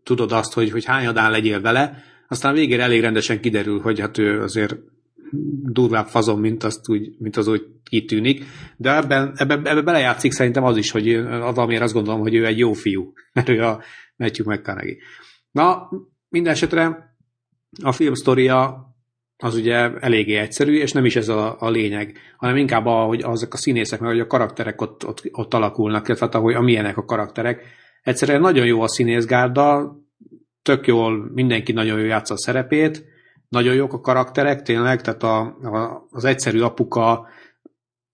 Speaker 3: tudod azt, hogy, hogy hányadán legyél vele, aztán végére elég rendesen kiderül, hogy hát ő azért durvább fazon, mint, azt úgy, mint az úgy kitűnik, de ebben, ebben, ebben belejátszik szerintem az is, hogy valamiért azt gondolom, hogy ő egy jó fiú, mert ő a Matthew McConaughey. Na, minden esetre a film sztoria az ugye eléggé egyszerű, és nem is ez a, a lényeg, hanem inkább a, hogy azok a színészek, meg hogy a karakterek ott, ott, ott alakulnak, illetve hát, ahogy amilyenek a karakterek. Egyszerűen nagyon jó a színészgárda, tök jól, mindenki nagyon jól játsza a szerepét, nagyon jók a karakterek, tényleg, tehát a, a, az egyszerű apuka,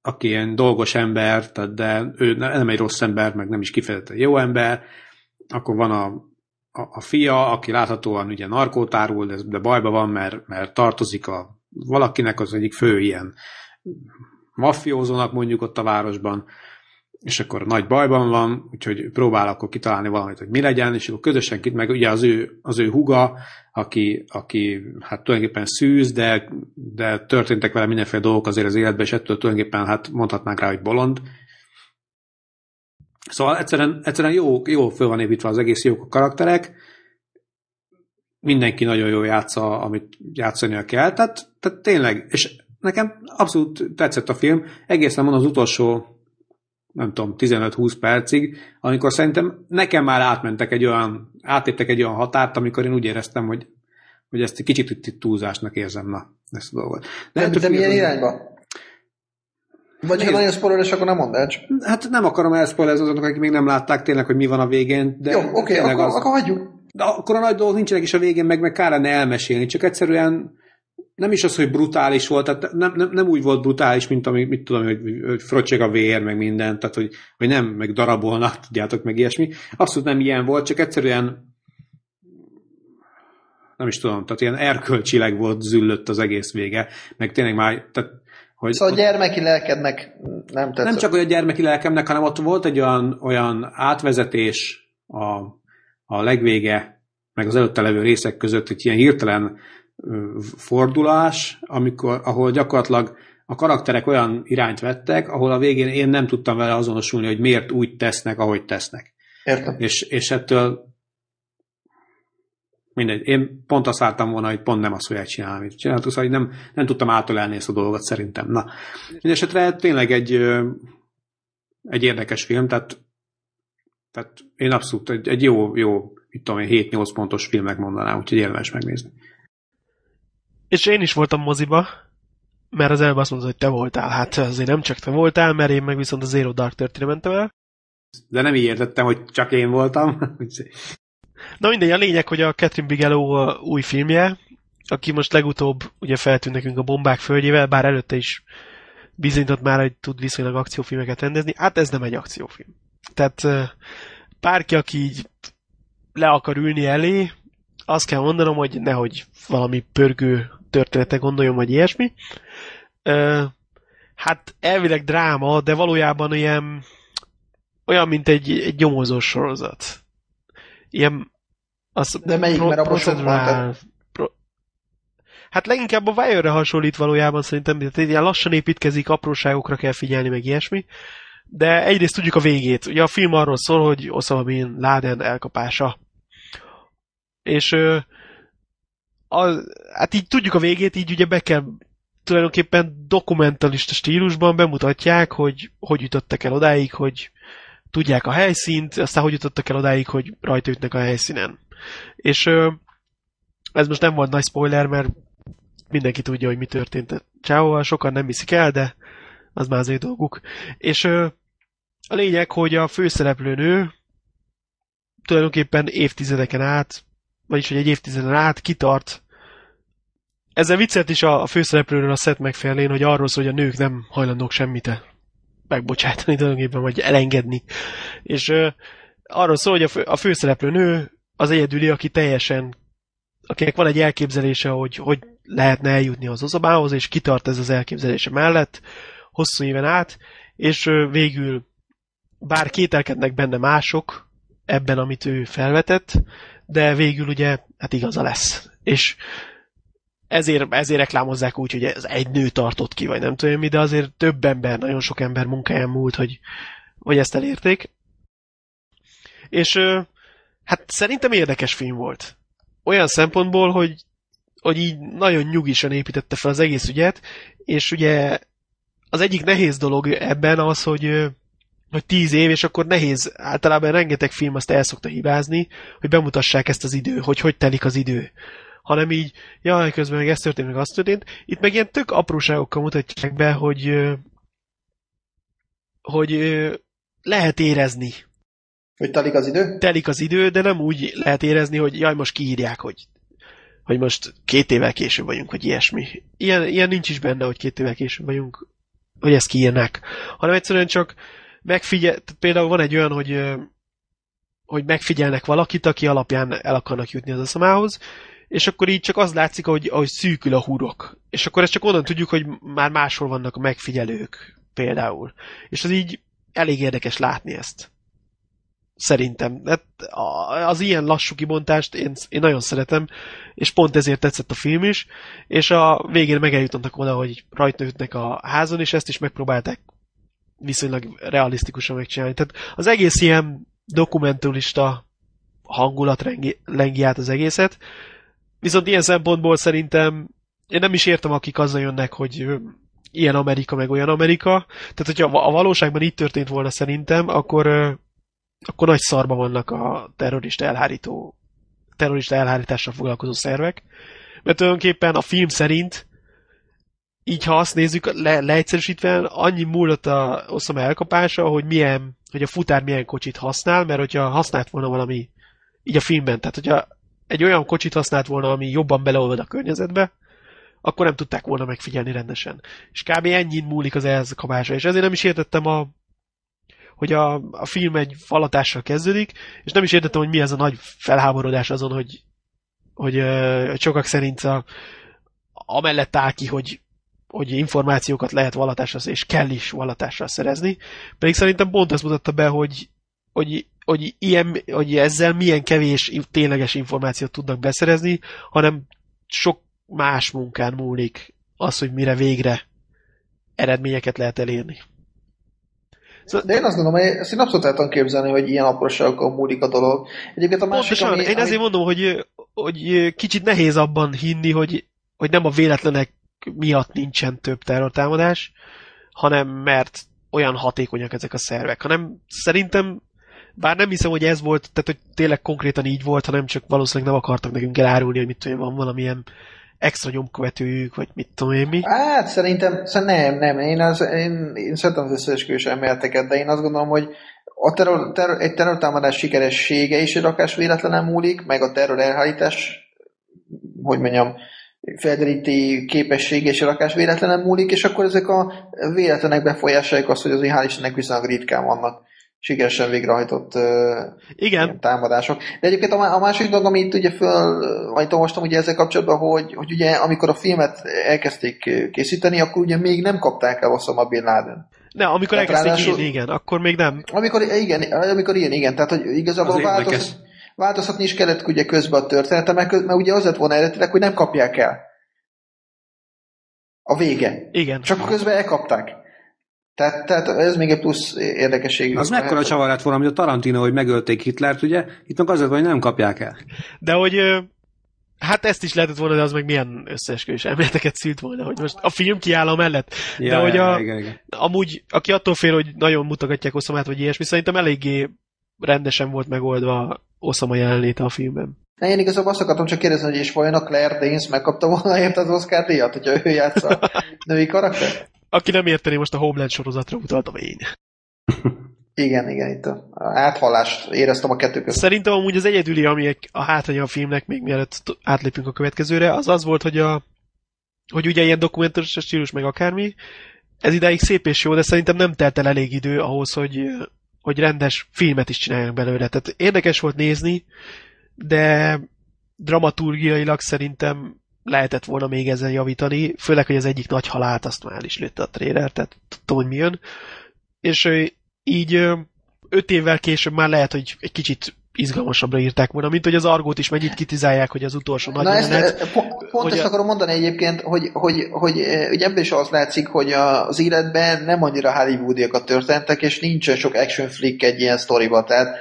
Speaker 3: aki ilyen dolgos ember, tehát de ő nem egy rossz ember, meg nem is kifejezetten jó ember, akkor van a, a, a fia, aki láthatóan ugye narkótárul, de, de bajba van, mert, mert tartozik a valakinek az egyik fő ilyen maffiózónak mondjuk ott a városban, és akkor nagy bajban van, úgyhogy próbál akkor kitalálni valamit, hogy mi legyen, és akkor közösen kit, meg ugye az ő, az ő huga, aki, aki hát tulajdonképpen szűz, de, de történtek vele mindenféle dolgok azért az életben, és ettől tulajdonképpen hát mondhatnánk rá, hogy bolond. Szóval egyszerűen, egyszerűen jó, jó föl van építve az egész jók a karakterek, mindenki nagyon jól játsza, amit játszania kell, tehát, tehát tényleg, és nekem abszolút tetszett a film, egészen van az utolsó nem tudom, 15-20 percig, amikor szerintem nekem már átmentek egy olyan, átéptek egy olyan határt, amikor én úgy éreztem, hogy, hogy ezt egy kicsit itt túlzásnak érzem, na, ezt a dolgot.
Speaker 4: De,
Speaker 3: ettől
Speaker 4: de milyen irányba? Vagy ha nagyon spoileres, akkor nem mondd el. csak-
Speaker 3: Hát nem akarom elszpoilezni azoknak, akik még nem látták tényleg, hogy mi van a végén, de
Speaker 4: Jó, oké,
Speaker 3: tényleg
Speaker 4: akkor,
Speaker 3: az-
Speaker 4: akkor hagyjuk.
Speaker 3: De akkor a nagy dolgok nincsenek is a végén, meg meg kár lenne elmesélni, csak egyszerűen nem is az, hogy brutális volt, tehát nem, nem, nem úgy volt brutális, mint ami, mit tudom, hogy, hogy fröccseg a vér, meg minden, tehát hogy, hogy nem, meg darabolnak, tudjátok, meg ilyesmi. Abszolút nem ilyen volt, csak egyszerűen nem is tudom, tehát ilyen erkölcsileg volt züllött az egész vége, meg tényleg már, tehát, hogy
Speaker 4: Szóval a gyermeki lelkednek nem tetszett.
Speaker 3: nem csak hogy a gyermeki lelkemnek, hanem ott volt egy olyan, olyan átvezetés a, a legvége, meg az előtte levő részek között egy ilyen hirtelen fordulás, amikor, ahol gyakorlatilag a karakterek olyan irányt vettek, ahol a végén én nem tudtam vele azonosulni, hogy miért úgy tesznek, ahogy tesznek.
Speaker 4: Értem.
Speaker 3: És, és ettől mindegy, én pont azt vártam volna, hogy pont nem azt fogják csinálni, amit csináltuk, szóval nem, nem tudtam átölelni ezt a dolgot szerintem. Na, mindesetre tényleg egy egy érdekes film, tehát, tehát én abszolút egy, egy jó, jó, mit tudom én, 7-8 pontos filmek mondanám, úgyhogy érdemes megnézni.
Speaker 5: És én is voltam moziba, mert az előbb azt mondta, hogy te voltál. Hát azért nem csak te voltál, mert én meg viszont a Zero Dark thirty mentem el.
Speaker 3: De nem így értettem, hogy csak én voltam.
Speaker 5: Na mindegy, a lényeg, hogy a Catherine Bigelow új filmje, aki most legutóbb ugye feltűnt nekünk a bombák földjével, bár előtte is bizonyított már, hogy tud viszonylag akciófilmeket rendezni. Hát ez nem egy akciófilm. Tehát bárki, aki így le akar ülni elé, azt kell mondanom, hogy nehogy valami pörgő története gondoljon, vagy ilyesmi. Hát elvileg dráma, de valójában ilyen olyan, mint egy, egy nyomozós sorozat. Ilyen
Speaker 4: az de melyik, pro, mert abban van, pro,
Speaker 5: Hát leginkább a Wire-re hasonlít valójában szerintem, tehát ilyen lassan építkezik, apróságokra kell figyelni, meg ilyesmi. De egyrészt tudjuk a végét. Ugye a film arról szól, hogy Osama Bin Laden elkapása. És az, hát így tudjuk a végét, így ugye be kell tulajdonképpen dokumentalista stílusban bemutatják, hogy hogy jutottak el odáig, hogy tudják a helyszínt, aztán hogy jutottak el odáig, hogy rajta ütnek a helyszínen. És ez most nem volt nagy spoiler, mert mindenki tudja, hogy mi történt Csáóval, sokan nem viszik el, de az már az ő dolguk. És a lényeg, hogy a főszereplő nő tulajdonképpen évtizedeken át, vagyis hogy egy évtizeden át kitart ezzel viccelt is a, főszereplőről a Seth MacFarlane, hogy arról szól, hogy a nők nem hajlandók semmit megbocsátani tulajdonképpen, vagy elengedni. És uh, arról szól, hogy a, fő, a főszereplő nő az egyedüli, aki teljesen, akinek van egy elképzelése, hogy hogy lehetne eljutni az Ozamához, és kitart ez az elképzelése mellett hosszú éven át, és uh, végül bár kételkednek benne mások ebben, amit ő felvetett, de végül ugye, hát igaza lesz. És ezért, ezért reklámozzák úgy, hogy ez egy nő tartott ki, vagy nem tudom mi, de azért több ember, nagyon sok ember munkáján múlt, hogy, hogy ezt elérték. És hát szerintem érdekes film volt. Olyan szempontból, hogy, hogy így nagyon nyugisan építette fel az egész ügyet, és ugye az egyik nehéz dolog ebben az, hogy hogy tíz év, és akkor nehéz, általában rengeteg film azt el szokta hibázni, hogy bemutassák ezt az idő, hogy hogy telik az idő hanem így, jaj, közben meg ez történt, meg az történt. Itt meg ilyen tök apróságokkal mutatják be, hogy hogy lehet érezni.
Speaker 4: Hogy telik az idő?
Speaker 5: Telik az idő, de nem úgy lehet érezni, hogy jaj, most kiírják, hogy, hogy most két évvel később vagyunk, hogy ilyesmi. Ilyen, ilyen nincs is benne, hogy két évvel később vagyunk, hogy ezt kiírnák. Hanem egyszerűen csak megfigyel, például van egy olyan, hogy hogy megfigyelnek valakit, aki alapján el akarnak jutni az aszamához, és akkor így csak az látszik, hogy, hogy szűkül a hurok. És akkor ezt csak onnan tudjuk, hogy már máshol vannak a megfigyelők például. És az így elég érdekes látni ezt. Szerintem. Hát az ilyen lassú kibontást én, én nagyon szeretem, és pont ezért tetszett a film is, és a végén megeljutottak oda, hogy rajta ütnek a házon, és ezt is megpróbálták viszonylag realisztikusan megcsinálni. Tehát az egész ilyen dokumentalista hangulat lengi át az egészet, Viszont ilyen szempontból szerintem én nem is értem, akik azzal jönnek, hogy ilyen Amerika, meg olyan Amerika. Tehát, hogyha a valóságban így történt volna szerintem, akkor, akkor nagy szarba vannak a terrorista elhárító terrorista elhárítással foglalkozó szervek. Mert tulajdonképpen a film szerint így ha azt nézzük, le, leegyszerűsítve, annyi múlott a Osama elkapása, hogy milyen, hogy a futár milyen kocsit használ, mert hogyha használt volna valami így a filmben, tehát hogyha egy olyan kocsit használt volna, ami jobban beleolvad a környezetbe, akkor nem tudták volna megfigyelni rendesen. És kb. ennyi múlik az elkapása. És ezért nem is értettem a hogy a, a film egy falatással kezdődik, és nem is értettem, hogy mi ez a nagy felháborodás azon, hogy, hogy, hogy sokak szerint a, amellett áll ki, hogy, hogy információkat lehet valatással, és kell is valatással szerezni. Pedig szerintem pont azt mutatta be, hogy, hogy hogy, ilyen, hogy ezzel milyen kevés tényleges információt tudnak beszerezni, hanem sok más munkán múlik az, hogy mire végre eredményeket lehet elérni.
Speaker 4: Szóval... De én azt gondolom, hogy ezt én abszolút el tudom képzelni, hogy ilyen apróságokkal múlik a dolog.
Speaker 5: Egyébként a másik, Pontosan, ami, én ezért mondom, hogy, hogy kicsit nehéz abban hinni, hogy, hogy nem a véletlenek miatt nincsen több terrortámadás, hanem mert olyan hatékonyak ezek a szervek, hanem szerintem bár nem hiszem, hogy ez volt, tehát hogy tényleg konkrétan így volt, hanem csak valószínűleg nem akartak nekünk elárulni, hogy mit tudom, van valamilyen extra nyomkövetőjük, vagy mit tudom én mi.
Speaker 4: Hát szerintem, szerintem nem, nem. Én, az, én, én szeretem az összeesküvés elméleteket, de én azt gondolom, hogy a terror, terror, egy terrortámadás sikeressége is egy rakás véletlenen múlik, meg a terror elhárítás, hogy mondjam, felderíti képessége és rakás véletlenen múlik, és akkor ezek a véletlenek befolyásolják azt, hogy az hál' viszonylag ritkán vannak sikeresen végrehajtott
Speaker 5: Igen.
Speaker 4: támadások. De egyébként a, másik dolog, amit ugye föl, vagy olvastam ugye ezzel kapcsolatban, hogy, hogy ugye amikor a filmet elkezdték készíteni, akkor ugye még nem kapták el Osama Bin Laden.
Speaker 5: Ne, amikor elkezdték ráadásul, írni, igen, akkor még nem.
Speaker 4: Amikor, igen, amikor ilyen, igen, tehát hogy igazából változ, változtatni is kellett ugye közben a történetet, mert, mert ugye az lett volna eredetileg, hogy nem kapják el. A vége.
Speaker 5: Igen.
Speaker 4: Csak közben elkapták. Tehát, tehát ez még egy plusz érdekesség.
Speaker 3: Az mekkora csavar lett volna, hogy a Tarantino, hogy megölték Hitlert, ugye? Itt meg azért, hogy nem kapják el.
Speaker 5: De hogy Hát ezt is lehetett volna, de az meg milyen összeesküvés elméleteket szült volna, hogy most a film kiáll a mellett. Ja, de hogy a, igen, igen. amúgy, aki attól fél, hogy nagyon mutogatják Oszamát, vagy ilyesmi, szerintem eléggé rendesen volt megoldva Oszama jelenléte a filmben.
Speaker 4: Na, én igazából azt akartam csak kérdezni, hogy is vajon a Claire Danes megkapta volna ért az Oscar díjat, hogyha ő játsza női karakter?
Speaker 5: Aki nem érteni, most a Homeland sorozatra utaltam én.
Speaker 4: Igen, igen, itt a áthallást éreztem a kettő között.
Speaker 5: Szerintem amúgy az egyedüli, ami a hátránya a filmnek, még mielőtt átlépünk a következőre, az az volt, hogy a hogy ugye ilyen dokumentáros stílus, meg akármi, ez idáig szép és jó, de szerintem nem telt el elég idő ahhoz, hogy, hogy rendes filmet is csináljanak belőle. Tehát érdekes volt nézni, de dramaturgiailag szerintem lehetett volna még ezen javítani, főleg, hogy az egyik nagy halált azt már is lőtte a trailer, tehát tudtam, hogy mi jön. És így öt évvel később már lehet, hogy egy kicsit izgalmasabbra írták volna, mint hogy az argót is mennyit kitizálják, hogy az utolsó nagy
Speaker 4: Na ezt, pont, pont ezt a... akarom mondani egyébként, hogy, hogy, hogy, hogy ebből is az látszik, hogy az életben nem annyira hollywoodiak történtek, és nincsen sok action flick egy ilyen sztoriba, tehát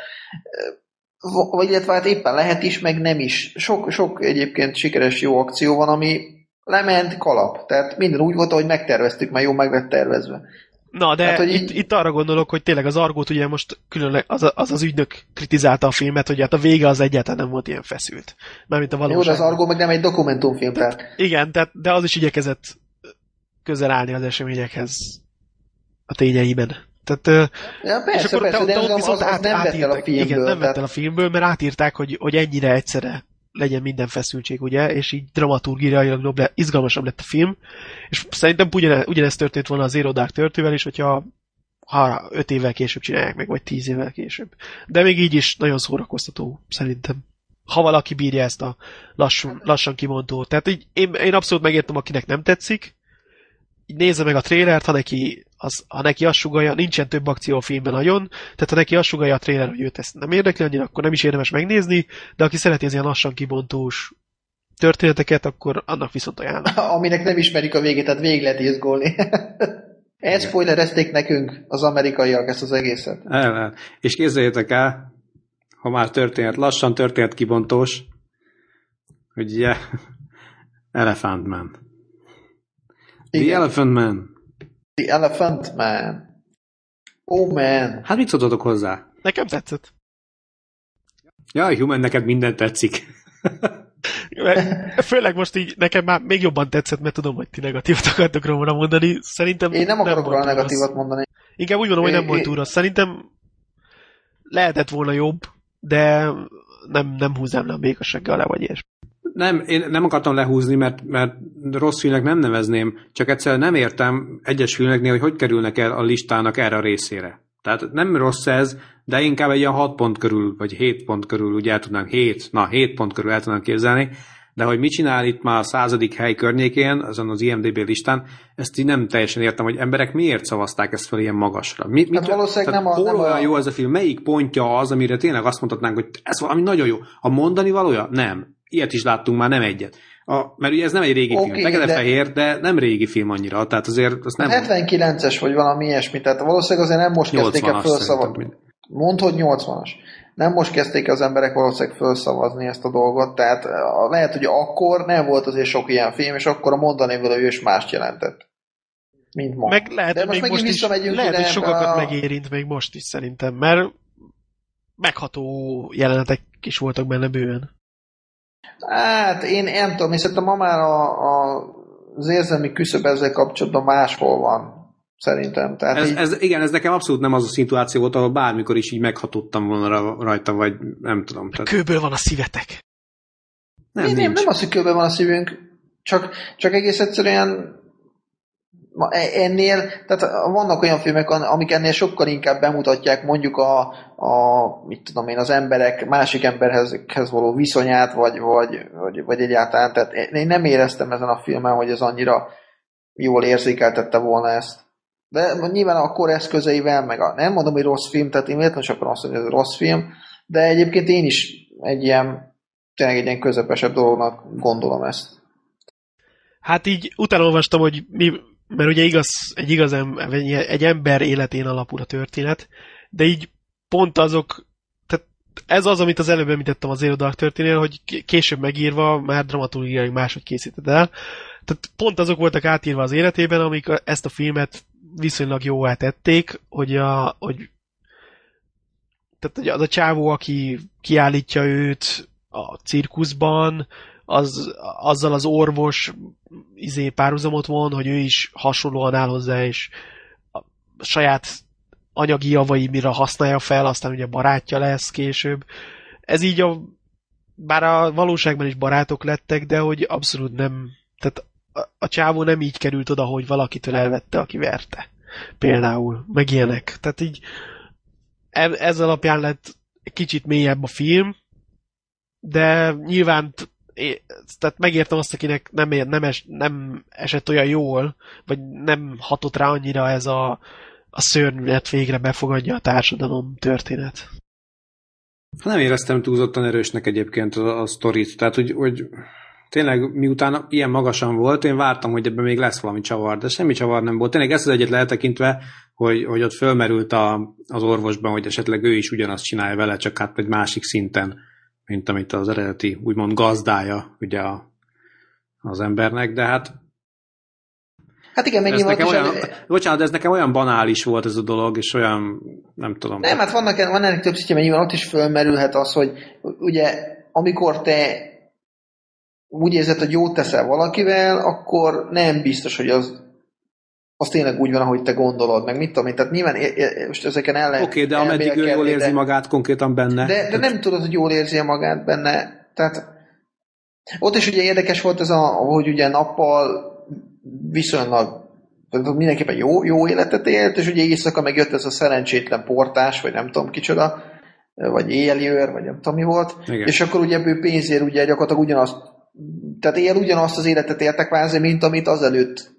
Speaker 4: illetve hát éppen lehet is, meg nem is. Sok, sok egyébként sikeres jó akció van, ami lement kalap. Tehát minden úgy volt, hogy megterveztük, mert jó meg lett tervezve.
Speaker 5: Na, de hát, hogy itt, így... itt arra gondolok, hogy tényleg az Argót ugye most különleg az, az az ügynök kritizálta a filmet, hogy hát a vége az egyáltalán nem volt ilyen feszült. Mármint a valóság.
Speaker 4: Jó, de az Argó meg nem egy dokumentumfilm, tehát... tehát...
Speaker 5: Igen, tehát, de az is igyekezett közel állni az eseményekhez a tényeiben. Tehát,
Speaker 4: ja, persze, és akkor persze, te, de az, viszont az, az nem vett el a filmből.
Speaker 5: Igen, nem el a filmből, mert átírták, hogy, hogy ennyire egyszerre legyen minden feszültség, ugye, és így dramaturgiailag le, izgalmasabb lett a film, és szerintem ugyane, ugyanezt történt volna az Zero Dark törtével is, hogyha ha öt évvel később csinálják meg, vagy tíz évvel később. De még így is nagyon szórakoztató, szerintem. Ha valaki bírja ezt a lassan, lassan kimondó. Tehát így, én, én abszolút megértem, akinek nem tetszik, így nézze meg a trélert, ha neki, az, ha neki azt sugalja, nincsen több akció a filmben nagyon, tehát ha neki azt sugalja a tréler, hogy őt ezt nem érdekli annyira, akkor nem is érdemes megnézni, de aki szereti az ilyen lassan kibontós történeteket, akkor annak viszont ajánlom.
Speaker 4: Aminek nem ismerik a végét, tehát végig lehet izgulni. Ezt spoilerezték nekünk az amerikaiak ezt az egészet.
Speaker 3: El, És képzeljétek el, ha már történet, lassan történet kibontós, hogy ugye, Elephant Man. The Elephant Man.
Speaker 4: The Elephant Man. Oh man.
Speaker 3: Hát mit szóltatok hozzá?
Speaker 5: Nekem tetszett.
Speaker 3: Ja, Human, neked minden tetszik.
Speaker 5: Főleg most így nekem már még jobban tetszett, mert tudom, hogy ti negatívat akartok róla mondani. Szerintem
Speaker 4: Én nem akarok róla negatívat mondani.
Speaker 5: Inkább úgy mondom, hogy nem é, volt rossz. Szerintem lehetett volna jobb, de nem, nem húznám le a békassággal alá, vagy ilyesmi
Speaker 3: nem, én nem akartam lehúzni, mert, mert rossz filmnek nem nevezném, csak egyszerűen nem értem egyes filmeknél, hogy hogy kerülnek el a listának erre a részére. Tehát nem rossz ez, de inkább egy ilyen 6 pont körül, vagy 7 pont körül, ugye el tudnánk 7, na 7 pont körül el tudnánk képzelni, de hogy mit csinál itt már a századik hely környékén, azon az IMDB listán, ezt így nem teljesen értem, hogy emberek miért szavazták ezt fel ilyen magasra. Mi,
Speaker 4: mit, hát valószínűleg nem a,
Speaker 3: hol
Speaker 4: nem
Speaker 3: olyan
Speaker 4: a...
Speaker 3: jó ez a film? Melyik pontja az, amire tényleg azt mondhatnánk, hogy ez valami nagyon jó. A mondani valója? Nem ilyet is láttunk már, nem egyet. A, mert ugye ez nem egy régi okay, film, fekete-fehér, de... de nem régi film annyira, tehát azért azt nem...
Speaker 4: 79-es vagy valami ilyesmi, tehát valószínűleg azért nem most kezdték el felszavazni. Mondd, hogy 80-as. Nem most kezdték az emberek valószínűleg felszavazni ezt a dolgot, tehát lehet, hogy akkor nem volt azért sok ilyen film, és akkor a mondani való is mást jelentett. mint ma.
Speaker 5: Meg lehet,
Speaker 4: De most
Speaker 5: még
Speaker 4: megint
Speaker 5: most is,
Speaker 4: visszamegyünk
Speaker 5: lehet, hogy sokakat
Speaker 4: a-
Speaker 5: megérint még most is szerintem, mert megható jelenetek is voltak benne bőven.
Speaker 4: Hát én nem tudom, én szerintem ma már a, a, az érzelmi küszöb ezzel kapcsolatban máshol van. Szerintem. Tehát
Speaker 3: Ez,
Speaker 4: így,
Speaker 3: ez, igen, ez nekem abszolút nem az a szituáció volt, ahol bármikor is így meghatottam volna ra- rajta, vagy nem tudom. Tehát
Speaker 5: Kőből van a szívetek.
Speaker 3: nem,
Speaker 4: nem, nem,
Speaker 3: nincs.
Speaker 4: nem az, hogy kőben van a szívünk, csak, csak egész egyszerűen ennél, tehát vannak olyan filmek, amik ennél sokkal inkább bemutatják mondjuk a, a mit tudom én, az emberek másik emberhez hez való viszonyát, vagy, vagy, vagy, vagy egyáltalán, tehát én nem éreztem ezen a filmen, hogy ez annyira jól érzékeltette volna ezt. De nyilván a kor eszközeivel, meg a, nem mondom, hogy rossz film, tehát én véletlenül csak azt mondom, hogy ez rossz film, de egyébként én is egy ilyen, tényleg egy ilyen közepesebb dolognak gondolom ezt.
Speaker 5: Hát így utána olvastam, hogy mi, mert ugye igaz, egy igaz egy ember életén alapul a történet, de így pont azok, tehát ez az, amit az előbb említettem az Zero Dark történél, hogy később megírva már dramaturgiai máshogy készíted el. Tehát pont azok voltak átírva az életében, amik ezt a filmet viszonylag jóvá tették, hogy, a, hogy tehát az a csávó, aki kiállítja őt a cirkuszban, az, azzal az orvos izé párhuzamot von, hogy ő is hasonlóan áll hozzá, és a saját anyagi javai mire használja fel, aztán ugye barátja lesz később. Ez így a bár a valóságban is barátok lettek, de hogy abszolút nem, tehát a, a csávó nem így került oda, hogy valakitől elvette, aki verte. Például, meg ilyenek. Tehát így e- ez alapján lett kicsit mélyebb a film, de nyilván é- tehát megértem azt, akinek nem, ér- nem, es, nem esett olyan jól, vagy nem hatott rá annyira ez a, a szörnyet végre befogadja a társadalom történet.
Speaker 3: Nem éreztem túlzottan erősnek egyébként a, a sztorit, tehát hogy, hogy tényleg miután ilyen magasan volt, én vártam, hogy ebben még lesz valami csavar, de semmi csavar nem volt. Tényleg ezt az egyet lehetekintve, hogy, hogy ott fölmerült a, az orvosban, hogy esetleg ő is ugyanazt csinálja vele, csak hát egy másik szinten, mint amit az eredeti, úgymond gazdája ugye a, az embernek, de hát
Speaker 4: Hát igen, meg
Speaker 3: ez
Speaker 4: nyilván
Speaker 3: nekem
Speaker 4: is
Speaker 3: olyan,
Speaker 4: a-
Speaker 3: bocsánat, de ez nekem olyan banális volt ez a dolog, és olyan, nem tudom.
Speaker 4: Nem, hát vannak, van ennek több szintje, mert nyilván ott is fölmerülhet az, hogy ugye amikor te úgy érzed, hogy jót teszel valakivel, akkor nem biztos, hogy az, az tényleg úgy van, ahogy te gondolod, meg mit tudom én. Tehát nyilván most ezeken el lehet
Speaker 3: Oké, okay, de ameddig ő jól érzi
Speaker 4: de-
Speaker 3: magát konkrétan benne.
Speaker 4: De, de nem tudod, hogy jól érzi magát benne. Tehát ott is ugye érdekes volt ez, a, hogy ugye nappal viszonylag mindenképpen jó, jó életet élt, és ugye éjszaka meg jött ez a szerencsétlen portás, vagy nem tudom kicsoda, vagy éjjeli őr, vagy nem tudom mi volt,
Speaker 3: Igen.
Speaker 4: és akkor ugye ő pénzért ugye gyakorlatilag ugyanazt, tehát él ugyanazt az életet éltek kvázi, mint amit azelőtt.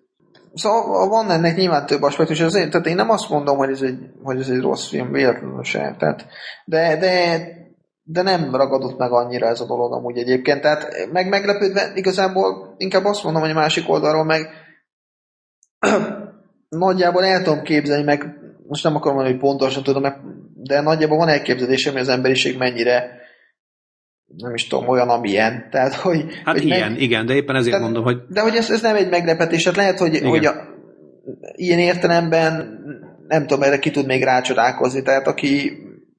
Speaker 4: Szóval van ennek nyilván több aspektus, azért, tehát én nem azt mondom, hogy ez egy, hogy ez egy rossz film, véletlenül sem. Tehát, de, de, de nem ragadott meg annyira ez a dolog amúgy egyébként. Tehát meg meglepődve igazából inkább azt mondom, hogy a másik oldalról meg nagyjából el tudom képzelni, meg most nem akarom mondani, hogy pontosan tudom, meg- de nagyjából van elképzelésem, hogy az emberiség mennyire nem is tudom, olyan, amilyen. Tehát, hogy,
Speaker 3: Hát
Speaker 4: hogy
Speaker 3: ilyen,
Speaker 4: meg-
Speaker 3: igen, de éppen ezért
Speaker 4: Tehát-
Speaker 3: mondom, hogy
Speaker 4: de hogy ez, ez nem egy meglepetés, tehát lehet, hogy,
Speaker 3: Igen.
Speaker 4: hogy a, ilyen értelemben nem tudom, erre ki tud még rácsodálkozni, tehát aki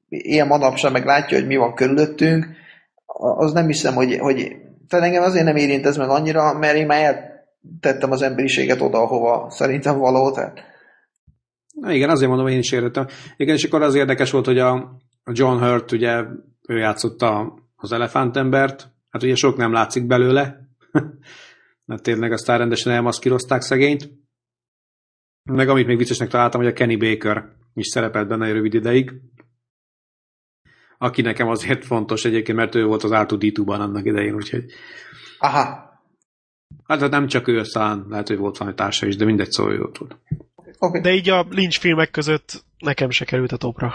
Speaker 4: ilyen manapság meg látja, hogy mi van körülöttünk, az nem hiszem, hogy, hogy tehát engem azért nem érint ez meg annyira, mert én már eltettem az emberiséget oda, ahova szerintem való, tehát
Speaker 3: Na igen, azért mondom, én is értettem. Igen, és akkor az érdekes volt, hogy a a John Hurt, ugye, ő játszotta az elefántembert, hát ugye sok nem látszik belőle, mert tényleg aztán rendesen elmaszkírozták szegényt. Meg amit még viccesnek találtam, hogy a Kenny Baker is szerepelt benne egy rövid ideig, aki nekem azért fontos egyébként, mert ő volt az R2D2-ban annak idején, úgyhogy
Speaker 4: aha,
Speaker 3: hát hát nem csak ő, aztán lehet, hogy volt valami társa is, de mindegy szó, volt.
Speaker 4: oké. Okay.
Speaker 5: De így a Lynch filmek között nekem se került a topra.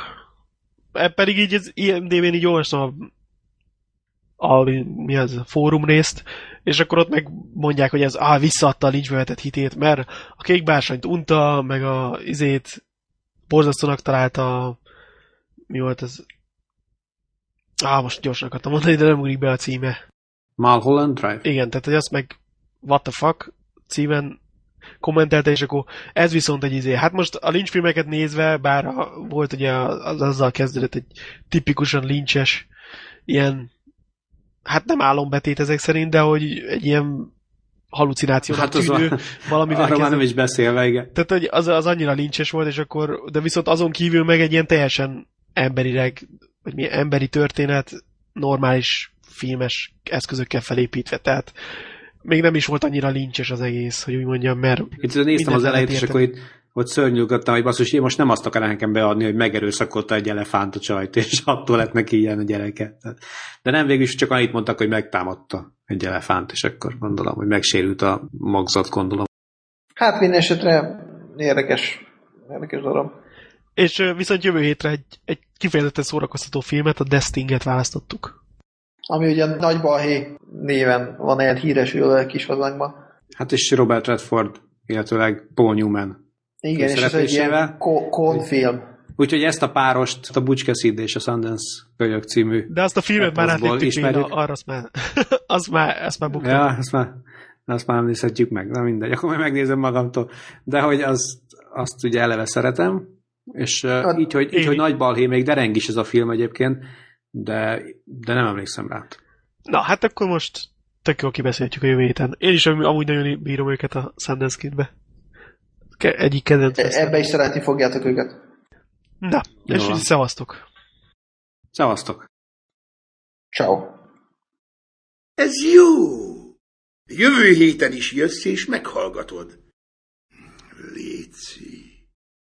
Speaker 5: E pedig így az IMDb-n így olvastam a, a mi az, fórum részt, és akkor ott meg mondják, hogy ez á, visszaadta a Lynch vetett hitét, mert a kék bársanyt unta, meg a izét borzasztónak találta mi volt ez? Á, most gyorsan akartam mondani, de nem ugrik be a címe.
Speaker 3: Mulholland Drive?
Speaker 5: Igen, tehát hogy azt meg what the fuck címen kommentelte, és akkor ez viszont egy izé. Hát most a Lynch filmeket nézve, bár volt ugye az, azzal kezdődött egy tipikusan lincses ilyen, hát nem álombetét ezek szerint, de hogy egy ilyen halucinációnak
Speaker 3: Hát az
Speaker 5: tűnő
Speaker 3: a-
Speaker 5: valamivel
Speaker 3: Arra már nem is beszélve, igen.
Speaker 5: Tehát, hogy az, az annyira lincses volt, és akkor, de viszont azon kívül meg egy ilyen teljesen emberileg, vagy milyen emberi történet, normális filmes eszközökkel felépítve, tehát még nem is volt annyira lincses az egész, hogy úgy mondjam, mert
Speaker 3: Itt néztem az elejét, és akkor itt ott szörnyűködtem, hogy basszus, én most nem azt akarom nekem beadni, hogy megerőszakolta egy elefánt a csajt, és attól lett neki ilyen a gyereke. De nem végül is csak annyit mondtak, hogy megtámadta egy elefánt, és akkor gondolom, hogy megsérült a magzat, gondolom.
Speaker 4: Hát minden esetre érdekes, érdekes darab.
Speaker 5: És viszont jövő hétre egy, egy kifejezetten szórakoztató filmet, a Destinget választottuk.
Speaker 4: Ami ugye Nagy Balhé néven van ilyen híresülve a kis hazányban.
Speaker 3: Hát és Robert Redford, illetőleg Paul Newman.
Speaker 4: Igen, és ez egy ilyen ko- konfilm.
Speaker 3: Úgyhogy ezt a párost, a Butch Cassidy és a Sundance kölyök című
Speaker 5: De azt a filmet már Béla,
Speaker 3: ismerjük.
Speaker 5: arra azt már, az már, ezt már buktam.
Speaker 3: Ja, azt már, azt már nem nézhetjük meg, na mindegy, akkor majd megnézem magamtól. De hogy azt, azt ugye eleve szeretem, és
Speaker 4: Hát,
Speaker 3: így, hogy, így, hogy nagy balhé, még dereng is ez a film egyébként, de, de nem emlékszem rá.
Speaker 5: Na, hát akkor most tök jól kibeszéltjük a jövő héten. Én is am- amúgy nagyon bírom őket a Sundance Kidbe. Ke- egyik kedvenc.
Speaker 4: E- Ebbe is szeretni fogjátok őket.
Speaker 5: Na, és
Speaker 3: Jó van.
Speaker 5: így szevasztok.
Speaker 3: Szevasztok!
Speaker 4: Ciao.
Speaker 2: Ez jó. Jövő héten is jössz és meghallgatod. Léci.